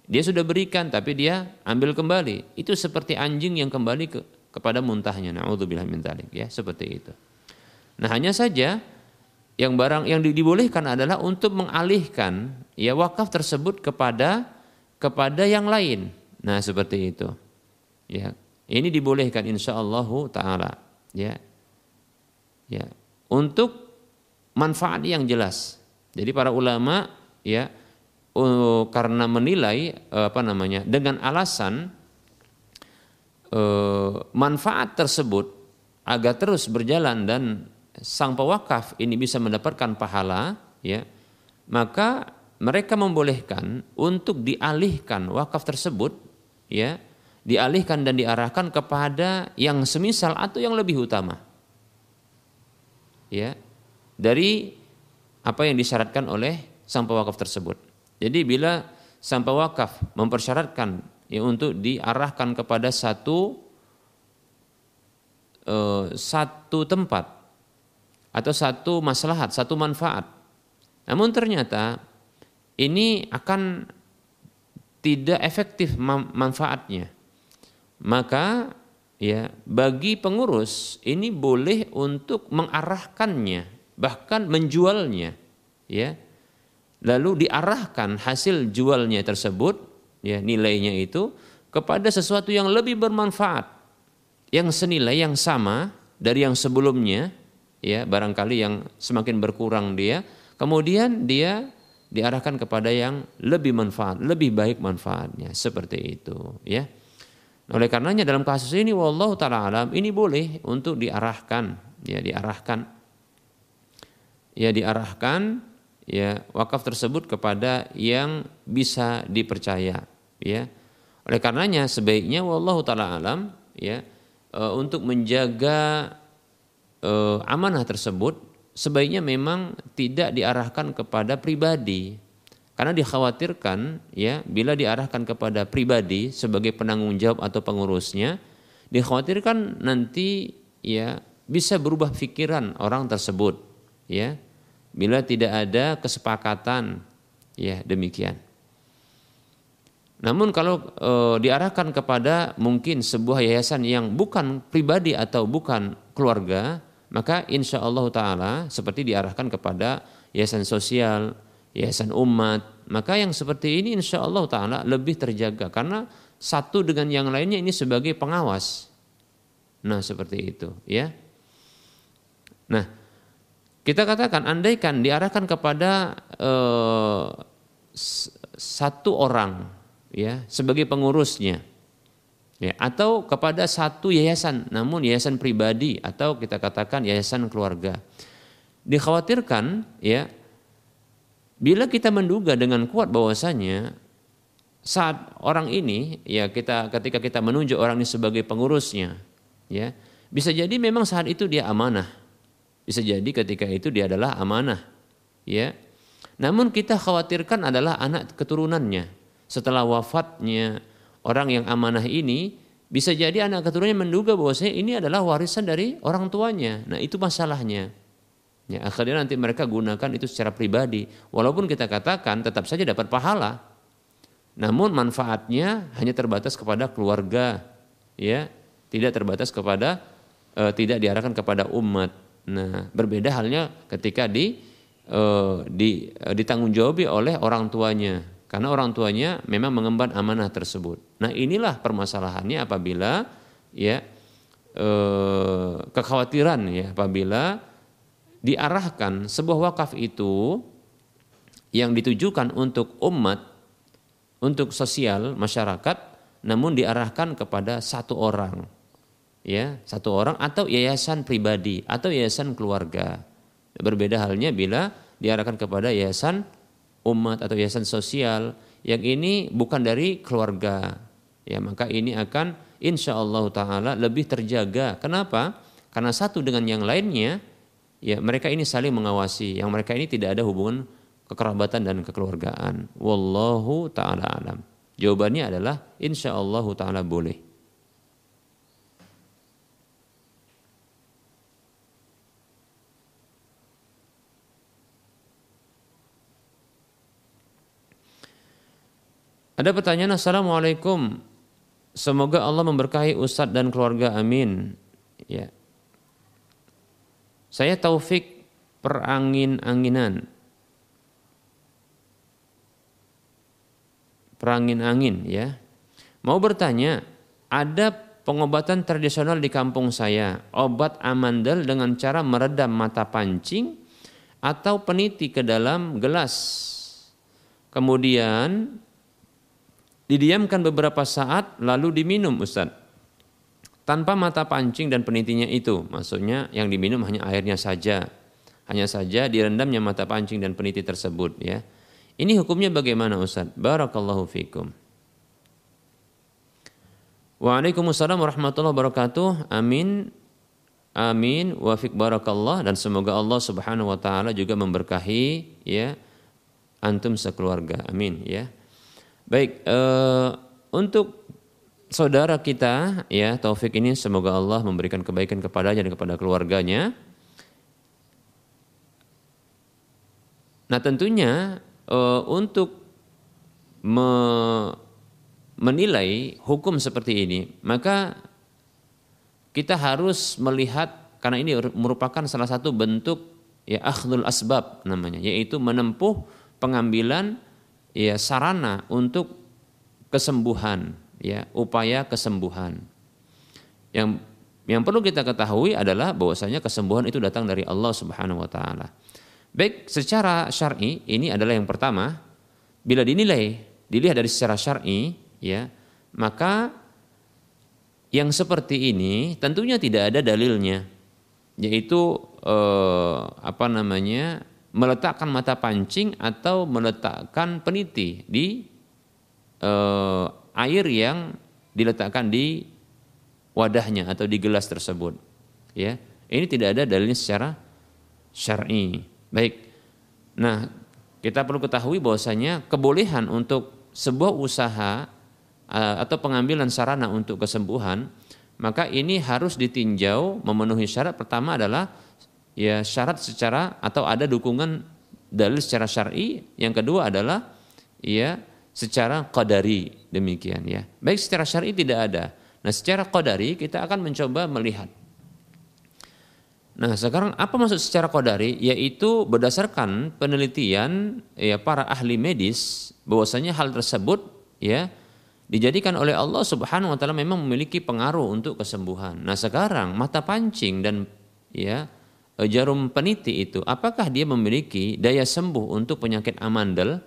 Speaker 2: dia sudah berikan tapi dia ambil kembali. Itu seperti anjing yang kembali ke, kepada muntahnya. Nauzubillah min dzalik, ya, seperti itu. Nah, hanya saja yang barang yang dibolehkan adalah untuk mengalihkan ya wakaf tersebut kepada kepada yang lain. Nah, seperti itu. Ya. Ini dibolehkan insya Allah taala, ya. Ya, untuk manfaat yang jelas. Jadi para ulama ya uh, karena menilai uh, apa namanya dengan alasan uh, manfaat tersebut agar terus berjalan dan sang pewakaf ini bisa mendapatkan pahala ya maka mereka membolehkan untuk dialihkan wakaf tersebut ya dialihkan dan diarahkan kepada yang semisal atau yang lebih utama ya dari apa yang disyaratkan oleh sang pewakaf tersebut. Jadi bila sang pewakaf mempersyaratkan ya untuk diarahkan kepada satu eh, satu tempat atau satu maslahat, satu manfaat. Namun ternyata ini akan tidak efektif manfaatnya. Maka ya bagi pengurus ini boleh untuk mengarahkannya bahkan menjualnya ya lalu diarahkan hasil jualnya tersebut ya nilainya itu kepada sesuatu yang lebih bermanfaat yang senilai yang sama dari yang sebelumnya ya barangkali yang semakin berkurang dia kemudian dia diarahkan kepada yang lebih manfaat, lebih baik manfaatnya seperti itu ya. Oleh karenanya dalam kasus ini wallahu taala alam ini boleh untuk diarahkan ya diarahkan ya diarahkan ya wakaf tersebut kepada yang bisa dipercaya ya. Oleh karenanya sebaiknya wallahu taala alam ya e, untuk menjaga e, amanah tersebut sebaiknya memang tidak diarahkan kepada pribadi karena dikhawatirkan ya bila diarahkan kepada pribadi sebagai penanggung jawab atau pengurusnya dikhawatirkan nanti ya bisa berubah pikiran orang tersebut ya bila tidak ada kesepakatan ya demikian. Namun kalau e, diarahkan kepada mungkin sebuah yayasan yang bukan pribadi atau bukan keluarga maka insya Allah taala seperti diarahkan kepada yayasan sosial yayasan umat, maka yang seperti ini insya Allah Ta'ala lebih terjaga karena satu dengan yang lainnya ini sebagai pengawas. Nah seperti itu ya. Nah kita katakan andaikan diarahkan kepada eh, satu orang ya sebagai pengurusnya ya atau kepada satu yayasan namun yayasan pribadi atau kita katakan yayasan keluarga dikhawatirkan ya Bila kita menduga dengan kuat bahwasanya saat orang ini ya kita ketika kita menunjuk orang ini sebagai pengurusnya ya bisa jadi memang saat itu dia amanah. Bisa jadi ketika itu dia adalah amanah ya. Namun kita khawatirkan adalah anak keturunannya. Setelah wafatnya orang yang amanah ini bisa jadi anak keturunannya menduga bahwasanya ini adalah warisan dari orang tuanya. Nah itu masalahnya Ya, akhirnya nanti mereka gunakan itu secara pribadi. Walaupun kita katakan tetap saja dapat pahala. Namun manfaatnya hanya terbatas kepada keluarga, ya, tidak terbatas kepada e, tidak diarahkan kepada umat. Nah, berbeda halnya ketika di e, di e, oleh orang tuanya. Karena orang tuanya memang mengemban amanah tersebut. Nah, inilah permasalahannya apabila ya e, kekhawatiran ya apabila diarahkan sebuah wakaf itu yang ditujukan untuk umat, untuk sosial masyarakat, namun diarahkan kepada satu orang, ya satu orang atau yayasan pribadi atau yayasan keluarga. Berbeda halnya bila diarahkan kepada yayasan umat atau yayasan sosial yang ini bukan dari keluarga, ya maka ini akan insya Allah taala lebih terjaga. Kenapa? Karena satu dengan yang lainnya ya mereka ini saling mengawasi. Yang mereka ini tidak ada hubungan kekerabatan dan kekeluargaan. Wallahu taala alam. Jawabannya adalah insya Allah taala boleh. Ada pertanyaan Assalamualaikum. Semoga Allah memberkahi Ustadz dan keluarga. Amin. Ya saya taufik perangin-anginan. Perangin-angin ya. Mau bertanya, ada pengobatan tradisional di kampung saya, obat amandel dengan cara meredam mata pancing atau peniti ke dalam gelas. Kemudian didiamkan beberapa saat lalu diminum Ustadz tanpa mata pancing dan penitinya itu. Maksudnya yang diminum hanya airnya saja. Hanya saja direndamnya mata pancing dan peniti tersebut ya. Ini hukumnya bagaimana Ustaz? Barakallahu fikum. Waalaikumsalam warahmatullahi wabarakatuh. Amin. Amin wa fik barakallah dan semoga Allah Subhanahu wa taala juga memberkahi ya antum sekeluarga. Amin ya. Baik, uh, untuk saudara kita ya Taufik ini semoga Allah memberikan kebaikan kepadanya dan kepada keluarganya. Nah tentunya uh, untuk me menilai hukum seperti ini maka kita harus melihat karena ini merupakan salah satu bentuk ya akhdul asbab namanya yaitu menempuh pengambilan ya sarana untuk kesembuhan ya upaya kesembuhan. Yang yang perlu kita ketahui adalah bahwasanya kesembuhan itu datang dari Allah Subhanahu wa taala. Baik, secara syar'i ini adalah yang pertama. Bila dinilai, dilihat dari secara syar'i, ya, maka yang seperti ini tentunya tidak ada dalilnya, yaitu eh, apa namanya meletakkan mata pancing atau meletakkan peniti di eh, air yang diletakkan di wadahnya atau di gelas tersebut. Ya, ini tidak ada dalilnya secara syar'i. Baik. Nah, kita perlu ketahui bahwasanya kebolehan untuk sebuah usaha atau pengambilan sarana untuk kesembuhan, maka ini harus ditinjau memenuhi syarat pertama adalah ya syarat secara atau ada dukungan dalil secara syar'i, yang kedua adalah ya secara qadari demikian ya. Baik secara syar'i tidak ada. Nah, secara qadari kita akan mencoba melihat. Nah, sekarang apa maksud secara qadari? Yaitu berdasarkan penelitian ya para ahli medis bahwasanya hal tersebut ya dijadikan oleh Allah Subhanahu wa taala memang memiliki pengaruh untuk kesembuhan. Nah, sekarang mata pancing dan ya Eh, jarum peniti itu apakah dia memiliki daya sembuh untuk penyakit amandel?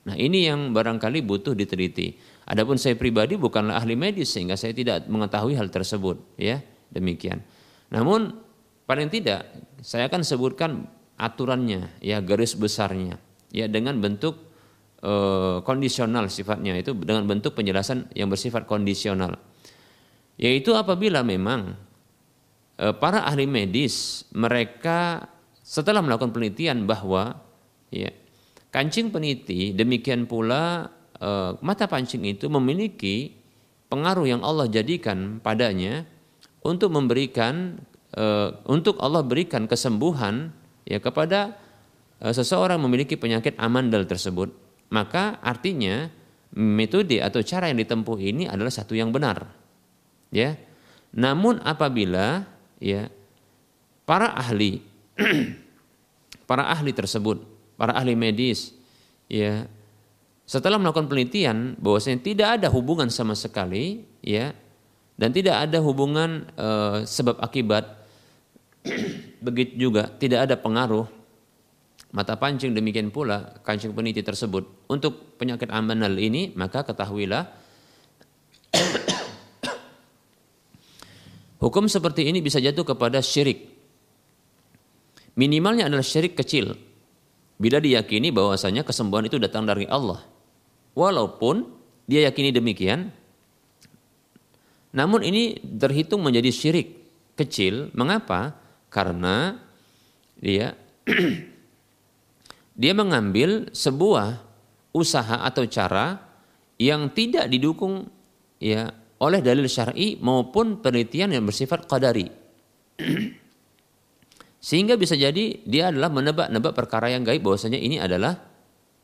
Speaker 2: Nah, ini yang barangkali butuh diteliti. Adapun saya pribadi bukanlah ahli medis sehingga saya tidak mengetahui hal tersebut, ya. Demikian. Namun paling tidak saya akan sebutkan aturannya, ya garis besarnya, ya dengan bentuk e, kondisional sifatnya itu dengan bentuk penjelasan yang bersifat kondisional. Yaitu apabila memang Eh, para ahli medis mereka setelah melakukan penelitian bahwa ya, kancing peniti demikian pula e, mata pancing itu memiliki pengaruh yang Allah jadikan padanya untuk memberikan e, untuk Allah berikan kesembuhan ya kepada e, seseorang memiliki penyakit amandel tersebut. Maka artinya metode atau cara yang ditempuh ini adalah satu yang benar ya. Namun apabila ya para ahli para ahli tersebut, para ahli medis ya setelah melakukan penelitian bahwasanya tidak ada hubungan sama sekali ya dan tidak ada hubungan e, sebab akibat begitu juga tidak ada pengaruh mata pancing demikian pula kancing peniti tersebut untuk penyakit amanal ini maka ketahuilah Hukum seperti ini bisa jatuh kepada syirik. Minimalnya adalah syirik kecil. Bila diyakini bahwasanya kesembuhan itu datang dari Allah. Walaupun dia yakini demikian, namun ini terhitung menjadi syirik kecil. Mengapa? Karena dia dia mengambil sebuah usaha atau cara yang tidak didukung ya oleh dalil syar'i maupun penelitian yang bersifat qadari. Sehingga bisa jadi dia adalah menebak-nebak perkara yang gaib bahwasanya ini adalah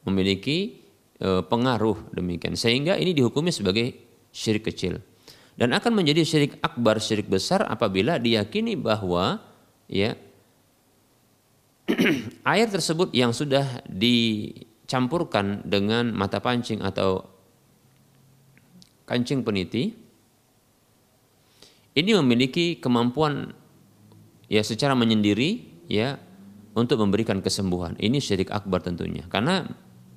Speaker 2: memiliki e, pengaruh demikian. Sehingga ini dihukumi sebagai syirik kecil. Dan akan menjadi syirik akbar, syirik besar apabila diyakini bahwa ya air tersebut yang sudah dicampurkan dengan mata pancing atau kancing peniti ini memiliki kemampuan ya secara menyendiri ya untuk memberikan kesembuhan. Ini syirik akbar tentunya. Karena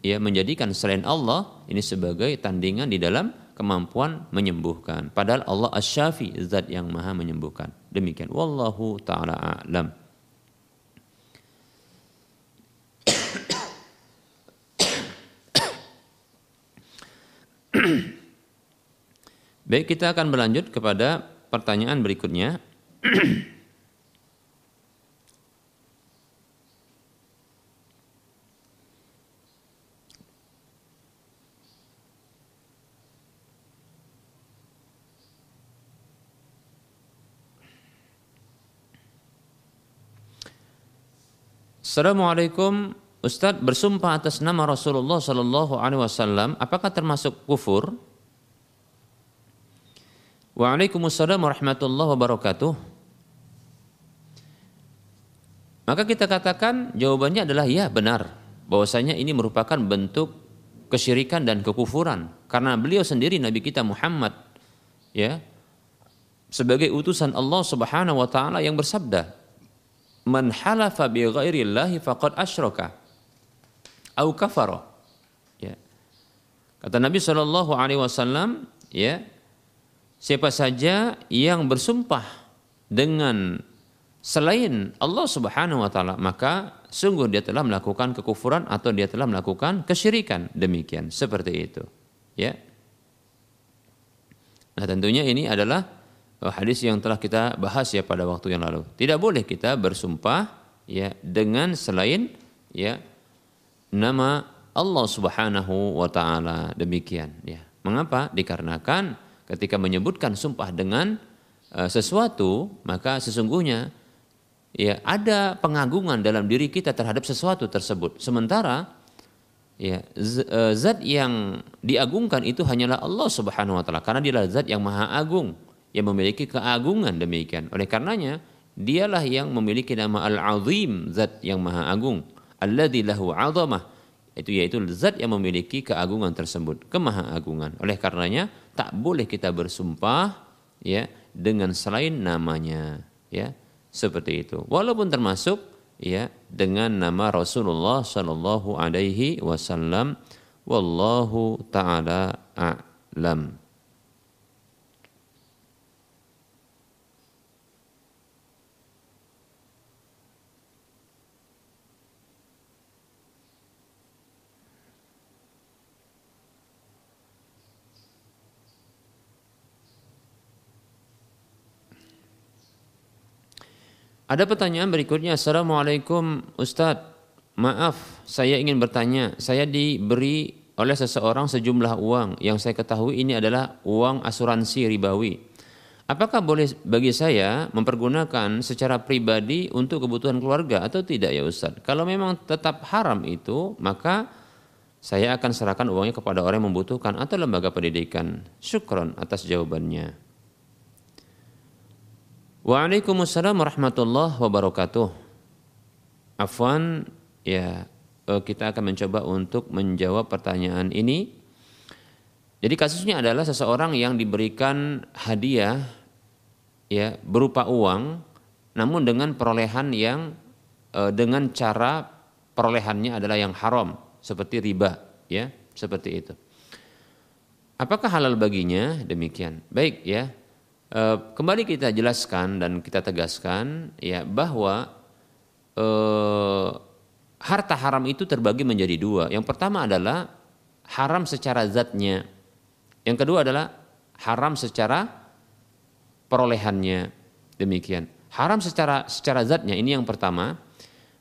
Speaker 2: ya menjadikan selain Allah ini sebagai tandingan di dalam kemampuan menyembuhkan. Padahal Allah Asy-Syafi, zat yang Maha menyembuhkan. Demikian wallahu taala a'lam. Baik, kita akan berlanjut kepada pertanyaan berikutnya. Assalamualaikum Ustadz bersumpah atas nama Rasulullah Sallallahu Alaihi Wasallam apakah termasuk kufur? Waalaikumsalam warahmatullahi wabarakatuh. Maka kita katakan jawabannya adalah ya benar bahwasanya ini merupakan bentuk kesyirikan dan kekufuran karena beliau sendiri Nabi kita Muhammad ya sebagai utusan Allah Subhanahu wa taala yang bersabda man halafa bi ghairillahi faqad asyraka au kafara. Ya. Kata Nabi Shallallahu alaihi wasallam, ya, siapa saja yang bersumpah dengan selain Allah Subhanahu wa taala, maka sungguh dia telah melakukan kekufuran atau dia telah melakukan kesyirikan. Demikian, seperti itu. Ya. Nah, tentunya ini adalah hadis yang telah kita bahas ya pada waktu yang lalu. Tidak boleh kita bersumpah ya dengan selain ya nama Allah Subhanahu wa taala. Demikian ya. Mengapa? Dikarenakan ketika menyebutkan sumpah dengan uh, sesuatu, maka sesungguhnya ya ada pengagungan dalam diri kita terhadap sesuatu tersebut. Sementara ya e, zat yang diagungkan itu hanyalah Allah Subhanahu wa taala karena dia adalah zat yang maha agung yang memiliki keagungan demikian. Oleh karenanya dialah yang memiliki nama al-azim zat yang maha agung alladzi lahu 'azamah itu yaitu zat yang memiliki keagungan tersebut kemaha agungan oleh karenanya tak boleh kita bersumpah ya dengan selain namanya ya seperti itu. Walaupun termasuk ya dengan nama Rasulullah Shallallahu Alaihi Wasallam wallahu taala a'lam Ada pertanyaan berikutnya. Assalamualaikum Ustadz. Maaf, saya ingin bertanya. Saya diberi oleh seseorang sejumlah uang yang saya ketahui ini adalah uang asuransi ribawi. Apakah boleh bagi saya mempergunakan secara pribadi untuk kebutuhan keluarga atau tidak ya Ustadz? Kalau memang tetap haram itu, maka saya akan serahkan uangnya kepada orang yang membutuhkan atau lembaga pendidikan. Syukron atas jawabannya. Waalaikumsalam warahmatullahi wabarakatuh. Afwan, ya eh, kita akan mencoba untuk menjawab pertanyaan ini. Jadi kasusnya adalah seseorang yang diberikan hadiah ya berupa uang namun dengan perolehan yang e, dengan cara perolehannya adalah yang haram seperti riba ya seperti itu. Apakah halal baginya? Demikian. Baik ya. Eh, kembali kita jelaskan dan kita tegaskan ya bahwa eh, harta haram itu terbagi menjadi dua. Yang pertama adalah haram secara zatnya. Yang kedua adalah haram secara perolehannya. Demikian. Haram secara secara zatnya ini yang pertama.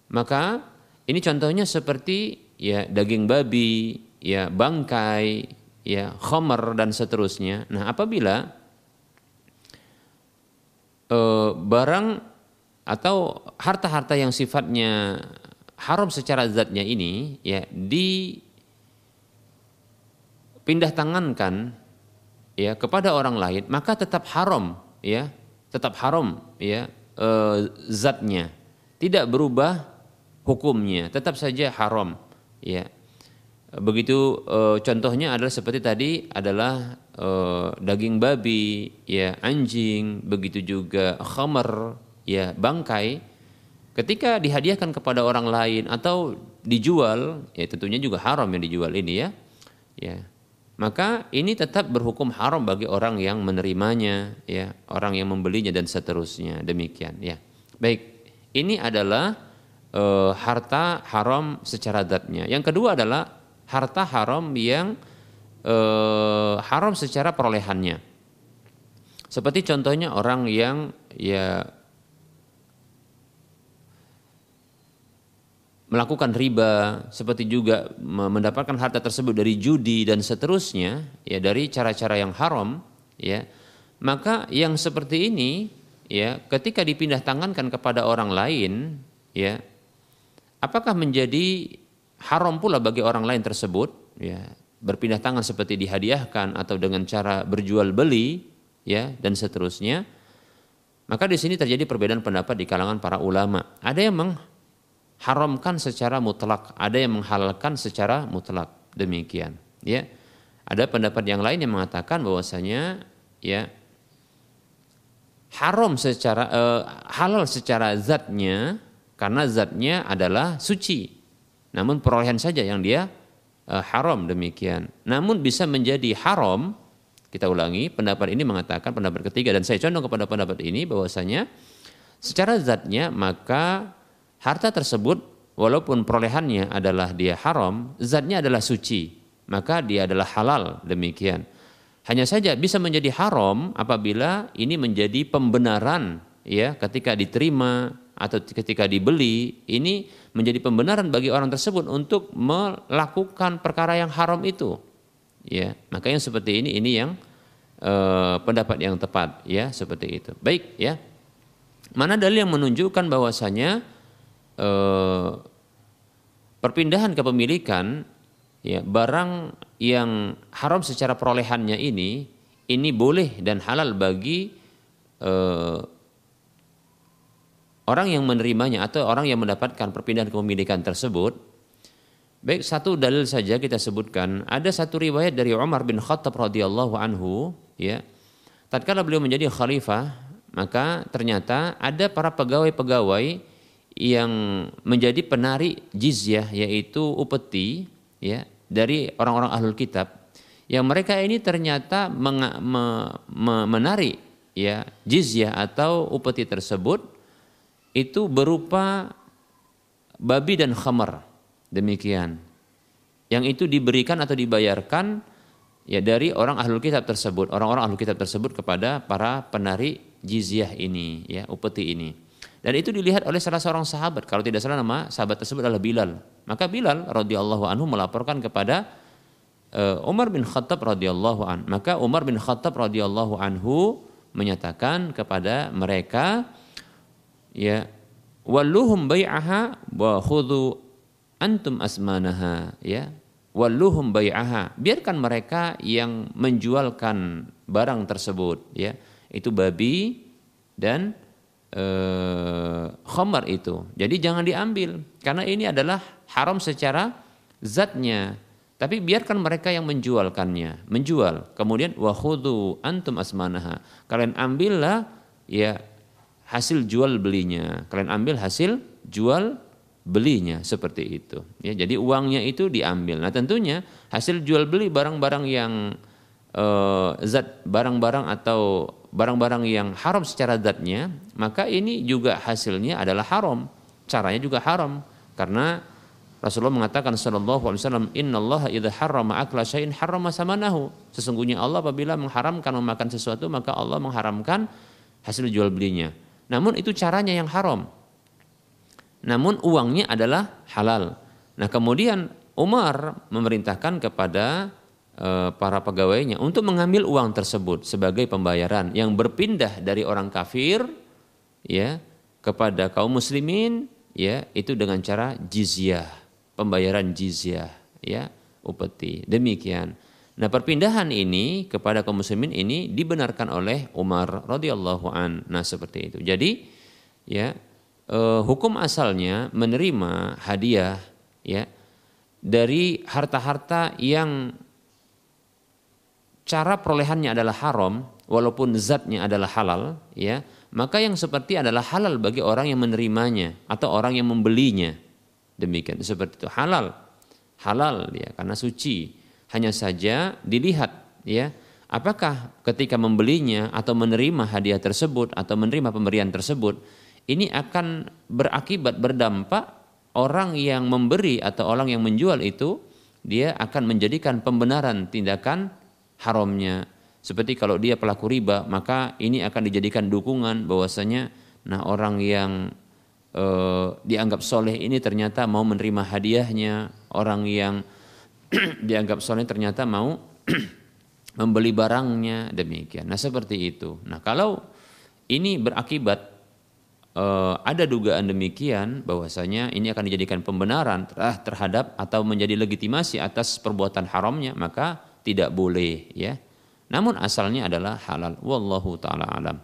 Speaker 2: Maka ini contohnya seperti ya daging babi, ya bangkai, ya khomer dan seterusnya. Nah, apabila e, barang atau harta-harta yang sifatnya haram secara zatnya ini ya dipindah tangankan ya kepada orang lain maka tetap haram ya tetap haram ya e, zatnya. Tidak berubah hukumnya tetap saja haram ya begitu e, contohnya adalah seperti tadi adalah uh, daging babi, ya anjing, begitu juga khamar, ya bangkai, ketika dihadiahkan kepada orang lain atau dijual, ya tentunya juga haram yang dijual ini ya, ya maka ini tetap berhukum haram bagi orang yang menerimanya, ya orang yang membelinya dan seterusnya demikian ya. Baik, ini adalah e, harta haram secara datnya. Yang kedua adalah harta haram yang eh, haram secara perolehannya. Seperti contohnya orang yang ya melakukan riba, seperti juga mendapatkan harta tersebut dari judi dan seterusnya, ya dari cara-cara yang haram, ya. Maka yang seperti ini ya ketika dipindah tangankan kepada orang lain, ya apakah menjadi haram pula bagi orang lain tersebut, ya. Berpindah tangan seperti dihadiahkan atau dengan cara berjual beli ya dan seterusnya. Maka di sini terjadi perbedaan pendapat di kalangan para ulama. Ada yang mengharamkan secara mutlak ada yang menghalalkan secara mutlak. Demikian ya. Ada pendapat yang lain yang mengatakan bahwasanya ya haram secara eh, halal secara zatnya karena zatnya adalah suci. Namun perolehan saja yang dia uh, haram demikian. Namun bisa menjadi haram kita ulangi pendapat ini mengatakan pendapat ketiga dan saya condong kepada pendapat ini bahwasanya secara zatnya maka harta tersebut walaupun perolehannya adalah dia haram, zatnya adalah suci, maka dia adalah halal demikian. Hanya saja bisa menjadi haram apabila ini menjadi pembenaran ya ketika diterima atau ketika dibeli ini menjadi pembenaran bagi orang tersebut untuk melakukan perkara yang haram itu. Ya, maka yang seperti ini ini yang eh, pendapat yang tepat ya seperti itu. Baik ya. Mana dalil yang menunjukkan bahwasanya eh, perpindahan kepemilikan ya barang yang haram secara perolehannya ini ini boleh dan halal bagi uh, orang yang menerimanya atau orang yang mendapatkan perpindahan kepemilikan tersebut baik satu dalil saja kita sebutkan. Ada satu riwayat dari Umar bin Khattab radhiyallahu anhu ya. Tatkala beliau menjadi khalifah maka ternyata ada para pegawai-pegawai yang menjadi penari jizyah yaitu upeti ya dari orang-orang ahlul kitab. Yang mereka ini ternyata meng, me, me, menarik ya jizyah atau upeti tersebut itu berupa babi dan khamar. Demikian. Yang itu diberikan atau dibayarkan ya dari orang ahlul kitab tersebut orang-orang ahlul kitab tersebut kepada para penari jizyah ini ya upeti ini. Dan itu dilihat oleh salah seorang sahabat. Kalau tidak salah nama sahabat tersebut adalah Bilal. Maka Bilal radhiyallahu anhu melaporkan kepada uh, Umar bin Khattab radhiyallahu an. Maka Umar bin Khattab radhiyallahu anhu menyatakan kepada mereka ya walluhum bai'aha wa khudhu antum asmanaha ya walluhum bai'aha biarkan mereka yang menjualkan barang tersebut ya itu babi dan eh, khamar itu. Jadi jangan diambil karena ini adalah haram secara zatnya. Tapi biarkan mereka yang menjualkannya, menjual. Kemudian wahudu antum asmanaha. Kalian ambillah ya hasil jual belinya. Kalian ambil hasil jual belinya seperti itu. Ya, jadi uangnya itu diambil. Nah, tentunya hasil jual beli barang-barang yang uh, zat barang-barang atau barang-barang yang haram secara zatnya, maka ini juga hasilnya adalah haram. Caranya juga haram karena Rasulullah mengatakan sallallahu alaihi wasallam innallaha idza harrama akla syai'in harrama samanahu. Sesungguhnya Allah apabila mengharamkan memakan sesuatu maka Allah mengharamkan hasil jual belinya. Namun itu caranya yang haram. Namun uangnya adalah halal. Nah, kemudian Umar memerintahkan kepada Eh, para pegawainya untuk mengambil uang tersebut sebagai pembayaran yang berpindah dari orang kafir ya kepada kaum muslimin ya itu dengan cara jizyah pembayaran jizyah ya upeti demikian nah perpindahan ini kepada kaum muslimin ini dibenarkan oleh Umar radhiyallahu an. Nah seperti itu. Jadi ya eh, hukum asalnya menerima hadiah ya dari harta-harta yang cara perolehannya adalah haram walaupun zatnya adalah halal ya maka yang seperti adalah halal bagi orang yang menerimanya atau orang yang membelinya. Demikian seperti itu. Halal. Halal ya karena suci hanya saja dilihat ya apakah ketika membelinya atau menerima hadiah tersebut atau menerima pemberian tersebut ini akan berakibat berdampak orang yang memberi atau orang yang menjual itu dia akan menjadikan pembenaran tindakan haramnya. Seperti kalau dia pelaku riba, maka ini akan dijadikan dukungan bahwasanya nah orang yang e, dianggap soleh ini ternyata mau menerima hadiahnya, orang yang dianggap soleh ternyata mau membeli barangnya demikian. Nah seperti itu. Nah kalau ini berakibat e, ada dugaan demikian bahwasanya ini akan dijadikan pembenaran terhadap atau menjadi legitimasi atas perbuatan haramnya maka tidak boleh ya. Namun asalnya adalah halal. Wallahu taala alam.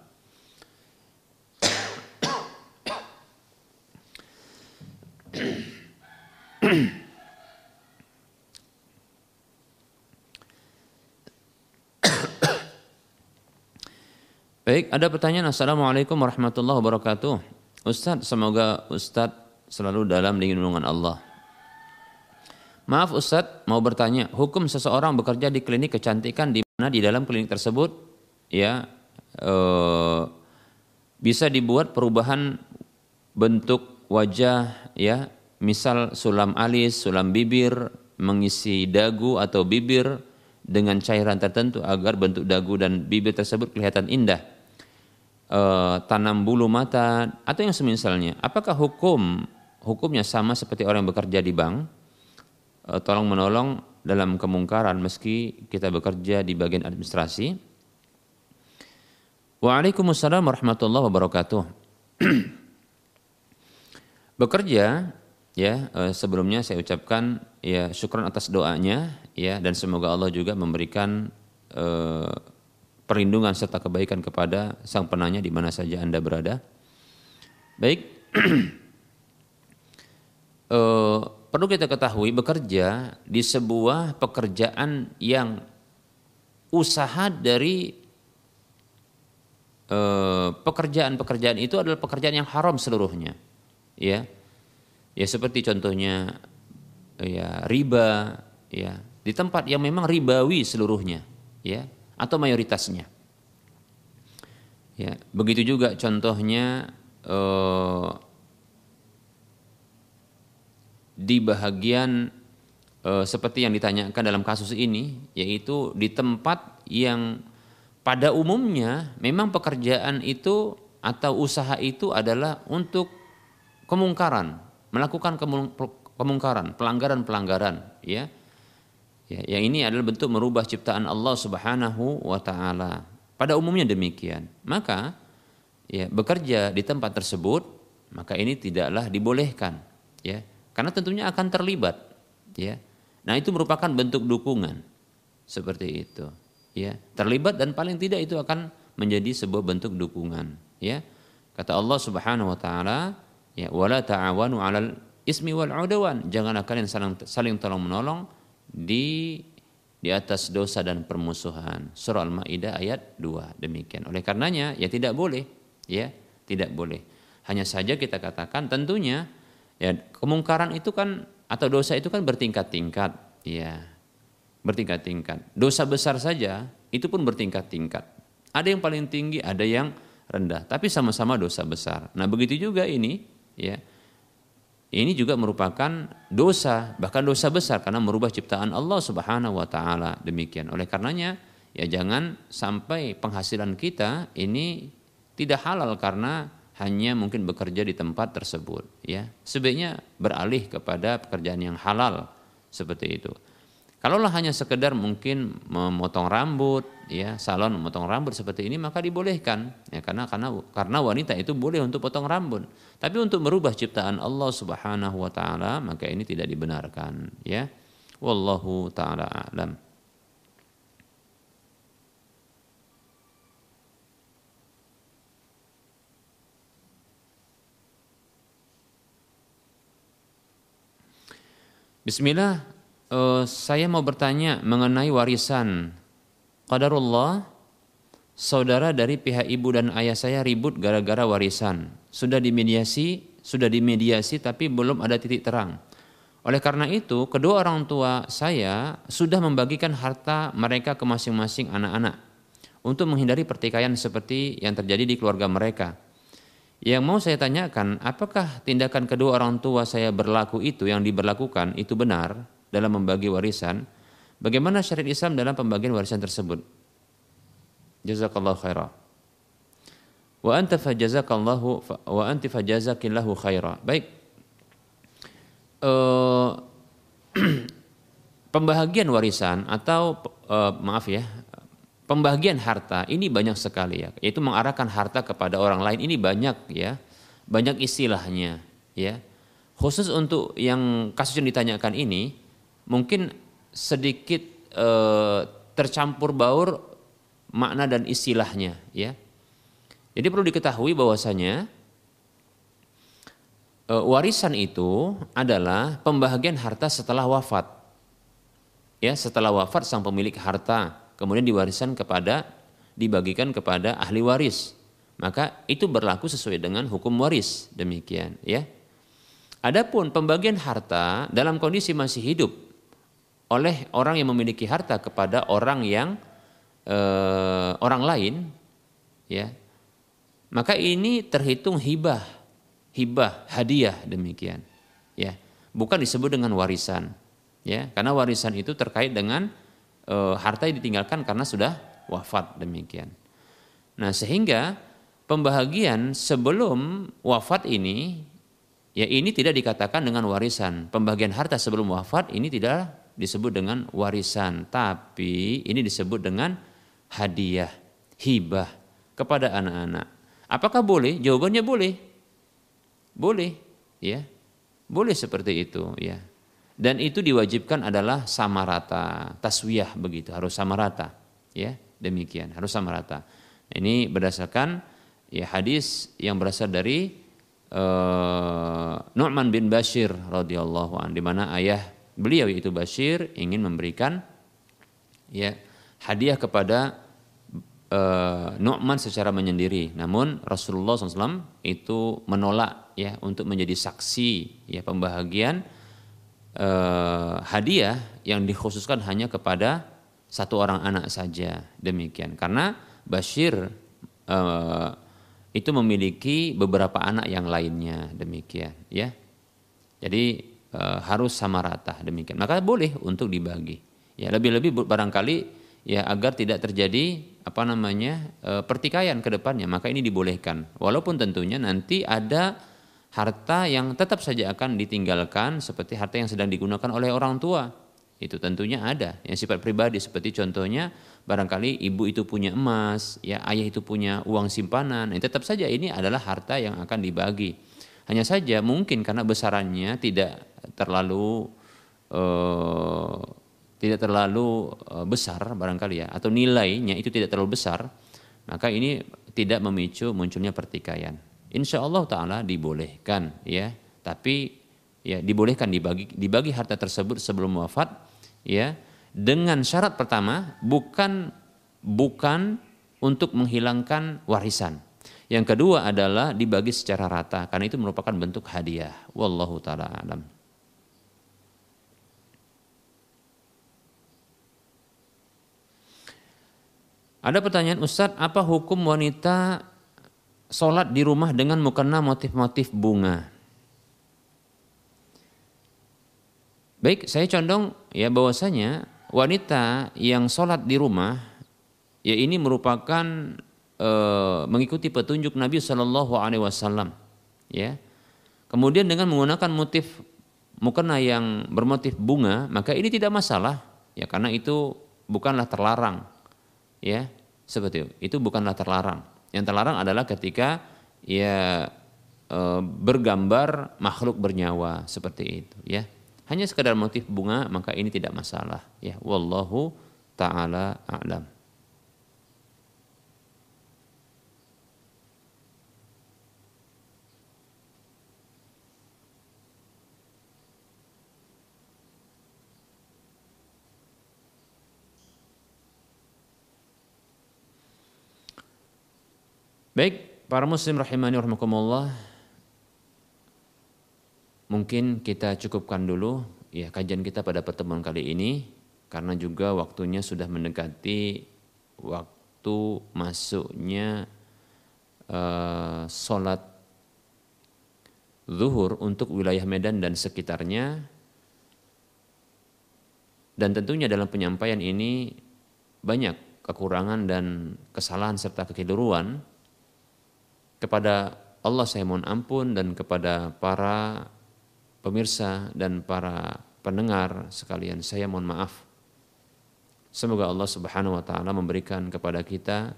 Speaker 2: Baik, ada pertanyaan. Assalamualaikum warahmatullahi wabarakatuh. Ustadz, semoga Ustadz selalu dalam lindungan Allah. Maaf Ustadz, mau bertanya, hukum seseorang bekerja di klinik kecantikan di mana di dalam klinik tersebut ya eh, bisa dibuat perubahan bentuk wajah ya, misal sulam alis, sulam bibir, mengisi dagu atau bibir dengan cairan tertentu agar bentuk dagu dan bibir tersebut kelihatan indah. E, tanam bulu mata atau yang semisalnya. Apakah hukum hukumnya sama seperti orang yang bekerja di bank? Eh, tolong menolong dalam kemungkaran meski kita bekerja di bagian administrasi. Waalaikumsalam warahmatullahi wabarakatuh. bekerja ya eh, sebelumnya saya ucapkan ya syukur atas doanya ya dan semoga Allah juga memberikan perlindungan serta kebaikan kepada sang penanya di mana saja Anda berada. Baik. eh, perlu kita ketahui bekerja di sebuah pekerjaan yang usaha dari eh, pekerjaan-pekerjaan itu adalah pekerjaan yang haram seluruhnya ya ya seperti contohnya ya riba ya di tempat yang memang ribawi seluruhnya ya atau mayoritasnya ya begitu juga contohnya eh, di bahagian e, seperti yang ditanyakan dalam kasus ini yaitu di tempat yang pada umumnya memang pekerjaan itu atau usaha itu adalah untuk kemungkaran, melakukan kemungkaran, pelanggaran-pelanggaran ya. Ya, yang ini adalah bentuk merubah ciptaan Allah Subhanahu wa taala. Pada umumnya demikian. Maka ya bekerja di tempat tersebut maka ini tidaklah dibolehkan ya. Karena tentunya akan terlibat ya. Nah itu merupakan bentuk dukungan seperti itu ya. Terlibat dan paling tidak itu akan menjadi sebuah bentuk dukungan ya. Kata Allah Subhanahu wa taala ya wala ta'awanu 'alal ismi wal 'udwan. Janganlah kalian saling saling tolong menolong di di atas dosa dan permusuhan. Surah Al-Maidah ayat 2 demikian. Oleh karenanya ya tidak boleh ya, tidak boleh. Hanya saja kita katakan tentunya Ya, kemungkaran itu kan atau dosa itu kan bertingkat-tingkat, ya. Bertingkat-tingkat. Dosa besar saja itu pun bertingkat-tingkat. Ada yang paling tinggi, ada yang rendah, tapi sama-sama dosa besar. Nah, begitu juga ini, ya. Ini juga merupakan dosa, bahkan dosa besar karena merubah ciptaan Allah Subhanahu wa taala. Demikian. Oleh karenanya, ya jangan sampai penghasilan kita ini tidak halal karena hanya mungkin bekerja di tempat tersebut ya sebaiknya beralih kepada pekerjaan yang halal seperti itu kalaulah hanya sekedar mungkin memotong rambut ya salon memotong rambut seperti ini maka dibolehkan ya karena karena karena wanita itu boleh untuk potong rambut. Tapi untuk merubah ciptaan Allah Subhanahu wa taala maka ini tidak dibenarkan ya. Wallahu taala alam. Bismillah, uh, saya mau bertanya mengenai warisan. Qadarullah, saudara dari pihak ibu dan ayah saya ribut gara-gara warisan. Sudah dimediasi, sudah dimediasi tapi belum ada titik terang. Oleh karena itu, kedua orang tua saya sudah membagikan harta mereka ke masing-masing anak-anak untuk menghindari pertikaian seperti yang terjadi di keluarga mereka. Yang mau saya tanyakan, apakah tindakan kedua orang tua saya berlaku itu yang diberlakukan itu benar dalam membagi warisan? Bagaimana syariat Islam dalam pembagian warisan tersebut? Jazakallahu khairah. Wa anta fajazakallahu wa anti fajazakillahu khairah. Baik. Uh, pembahagian warisan atau uh, maaf ya, pembagian harta ini banyak sekali ya yaitu mengarahkan harta kepada orang lain ini banyak ya banyak istilahnya ya khusus untuk yang kasus yang ditanyakan ini mungkin sedikit e, tercampur baur makna dan istilahnya ya. Jadi perlu diketahui bahwasanya e, warisan itu adalah pembahagian harta setelah wafat. Ya setelah wafat sang pemilik harta kemudian diwariskan kepada dibagikan kepada ahli waris. Maka itu berlaku sesuai dengan hukum waris demikian ya. Adapun pembagian harta dalam kondisi masih hidup oleh orang yang memiliki harta kepada orang yang eh, orang lain, ya, maka ini terhitung hibah, hibah, hadiah demikian, ya, bukan disebut dengan warisan, ya, karena warisan itu terkait dengan eh, harta yang ditinggalkan karena sudah wafat demikian. Nah sehingga pembahagian sebelum wafat ini ya ini tidak dikatakan dengan warisan. Pembagian harta sebelum wafat ini tidak disebut dengan warisan, tapi ini disebut dengan hadiah, hibah kepada anak-anak. Apakah boleh? Jawabannya boleh. Boleh, ya. Boleh seperti itu, ya. Dan itu diwajibkan adalah sama rata, taswiyah begitu, harus sama rata, ya. Demikian, harus sama rata. Ini berdasarkan ya hadis yang berasal dari uh, Nu'man bin Bashir radhiyallahu an di mana ayah beliau yaitu Bashir ingin memberikan ya hadiah kepada uh, Nu'man secara menyendiri. Namun Rasulullah SAW itu menolak ya untuk menjadi saksi ya pembahagian uh, hadiah yang dikhususkan hanya kepada satu orang anak saja. Demikian. Karena Bashir uh, itu memiliki beberapa anak yang lainnya. Demikian ya. Jadi e, harus sama rata demikian. Maka boleh untuk dibagi. Ya lebih-lebih barangkali ya agar tidak terjadi apa namanya e, pertikaian ke depannya. Maka ini dibolehkan. Walaupun tentunya nanti ada harta yang tetap saja akan ditinggalkan seperti harta yang sedang digunakan oleh orang tua. Itu tentunya ada. Yang sifat pribadi seperti contohnya barangkali ibu itu punya emas, ya ayah itu punya uang simpanan, ya, tetap saja ini adalah harta yang akan dibagi. Hanya saja mungkin karena besarannya tidak terlalu uh, tidak terlalu uh, besar barangkali ya, atau nilainya itu tidak terlalu besar, maka ini tidak memicu munculnya pertikaian. Insya Allah Taala dibolehkan ya, tapi ya dibolehkan dibagi dibagi harta tersebut sebelum wafat ya dengan syarat pertama bukan bukan untuk menghilangkan warisan. Yang kedua adalah dibagi secara rata karena itu merupakan bentuk hadiah. Wallahu taala alam. Ada pertanyaan Ustadz, apa hukum wanita sholat di rumah dengan mukena motif-motif bunga? Baik, saya condong ya bahwasanya wanita yang sholat di rumah ya ini merupakan e, mengikuti petunjuk Nabi Shallallahu Alaihi Wasallam ya. Kemudian dengan menggunakan motif mukena yang bermotif bunga maka ini tidak masalah ya karena itu bukanlah terlarang ya. Seperti itu. Itu bukanlah terlarang. Yang terlarang adalah ketika ya e, bergambar makhluk bernyawa seperti itu ya. Hanya sekadar motif bunga maka ini tidak masalah ya. Wallahu taala a'lam Baik, para muslim rahimani rahimakumullah. Mungkin kita cukupkan dulu ya kajian kita pada pertemuan kali ini karena juga waktunya sudah mendekati waktu masuknya uh, sholat zuhur untuk wilayah Medan dan sekitarnya. Dan tentunya dalam penyampaian ini banyak kekurangan dan kesalahan serta kekeliruan kepada Allah saya mohon ampun dan kepada para pemirsa dan para pendengar sekalian saya mohon maaf. Semoga Allah Subhanahu wa taala memberikan kepada kita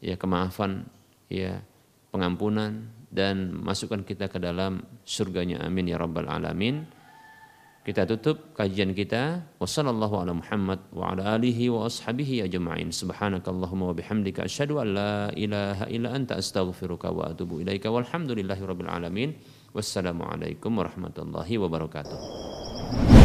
Speaker 2: ya kemaafan, ya pengampunan dan masukkan kita ke dalam surganya amin ya rabbal alamin. Kita tutup kajian kita. Wassallallahu ala Muhammad wa ala alihi wa ashabihi ajma'in. Subhanakallahumma wa bihamdika asyhadu an la ilaha illa anta astaghfiruka wa atubu ilaika walhamdulillahi rabbil alamin. Wassalamualaikum warahmatullahi wabarakatuh.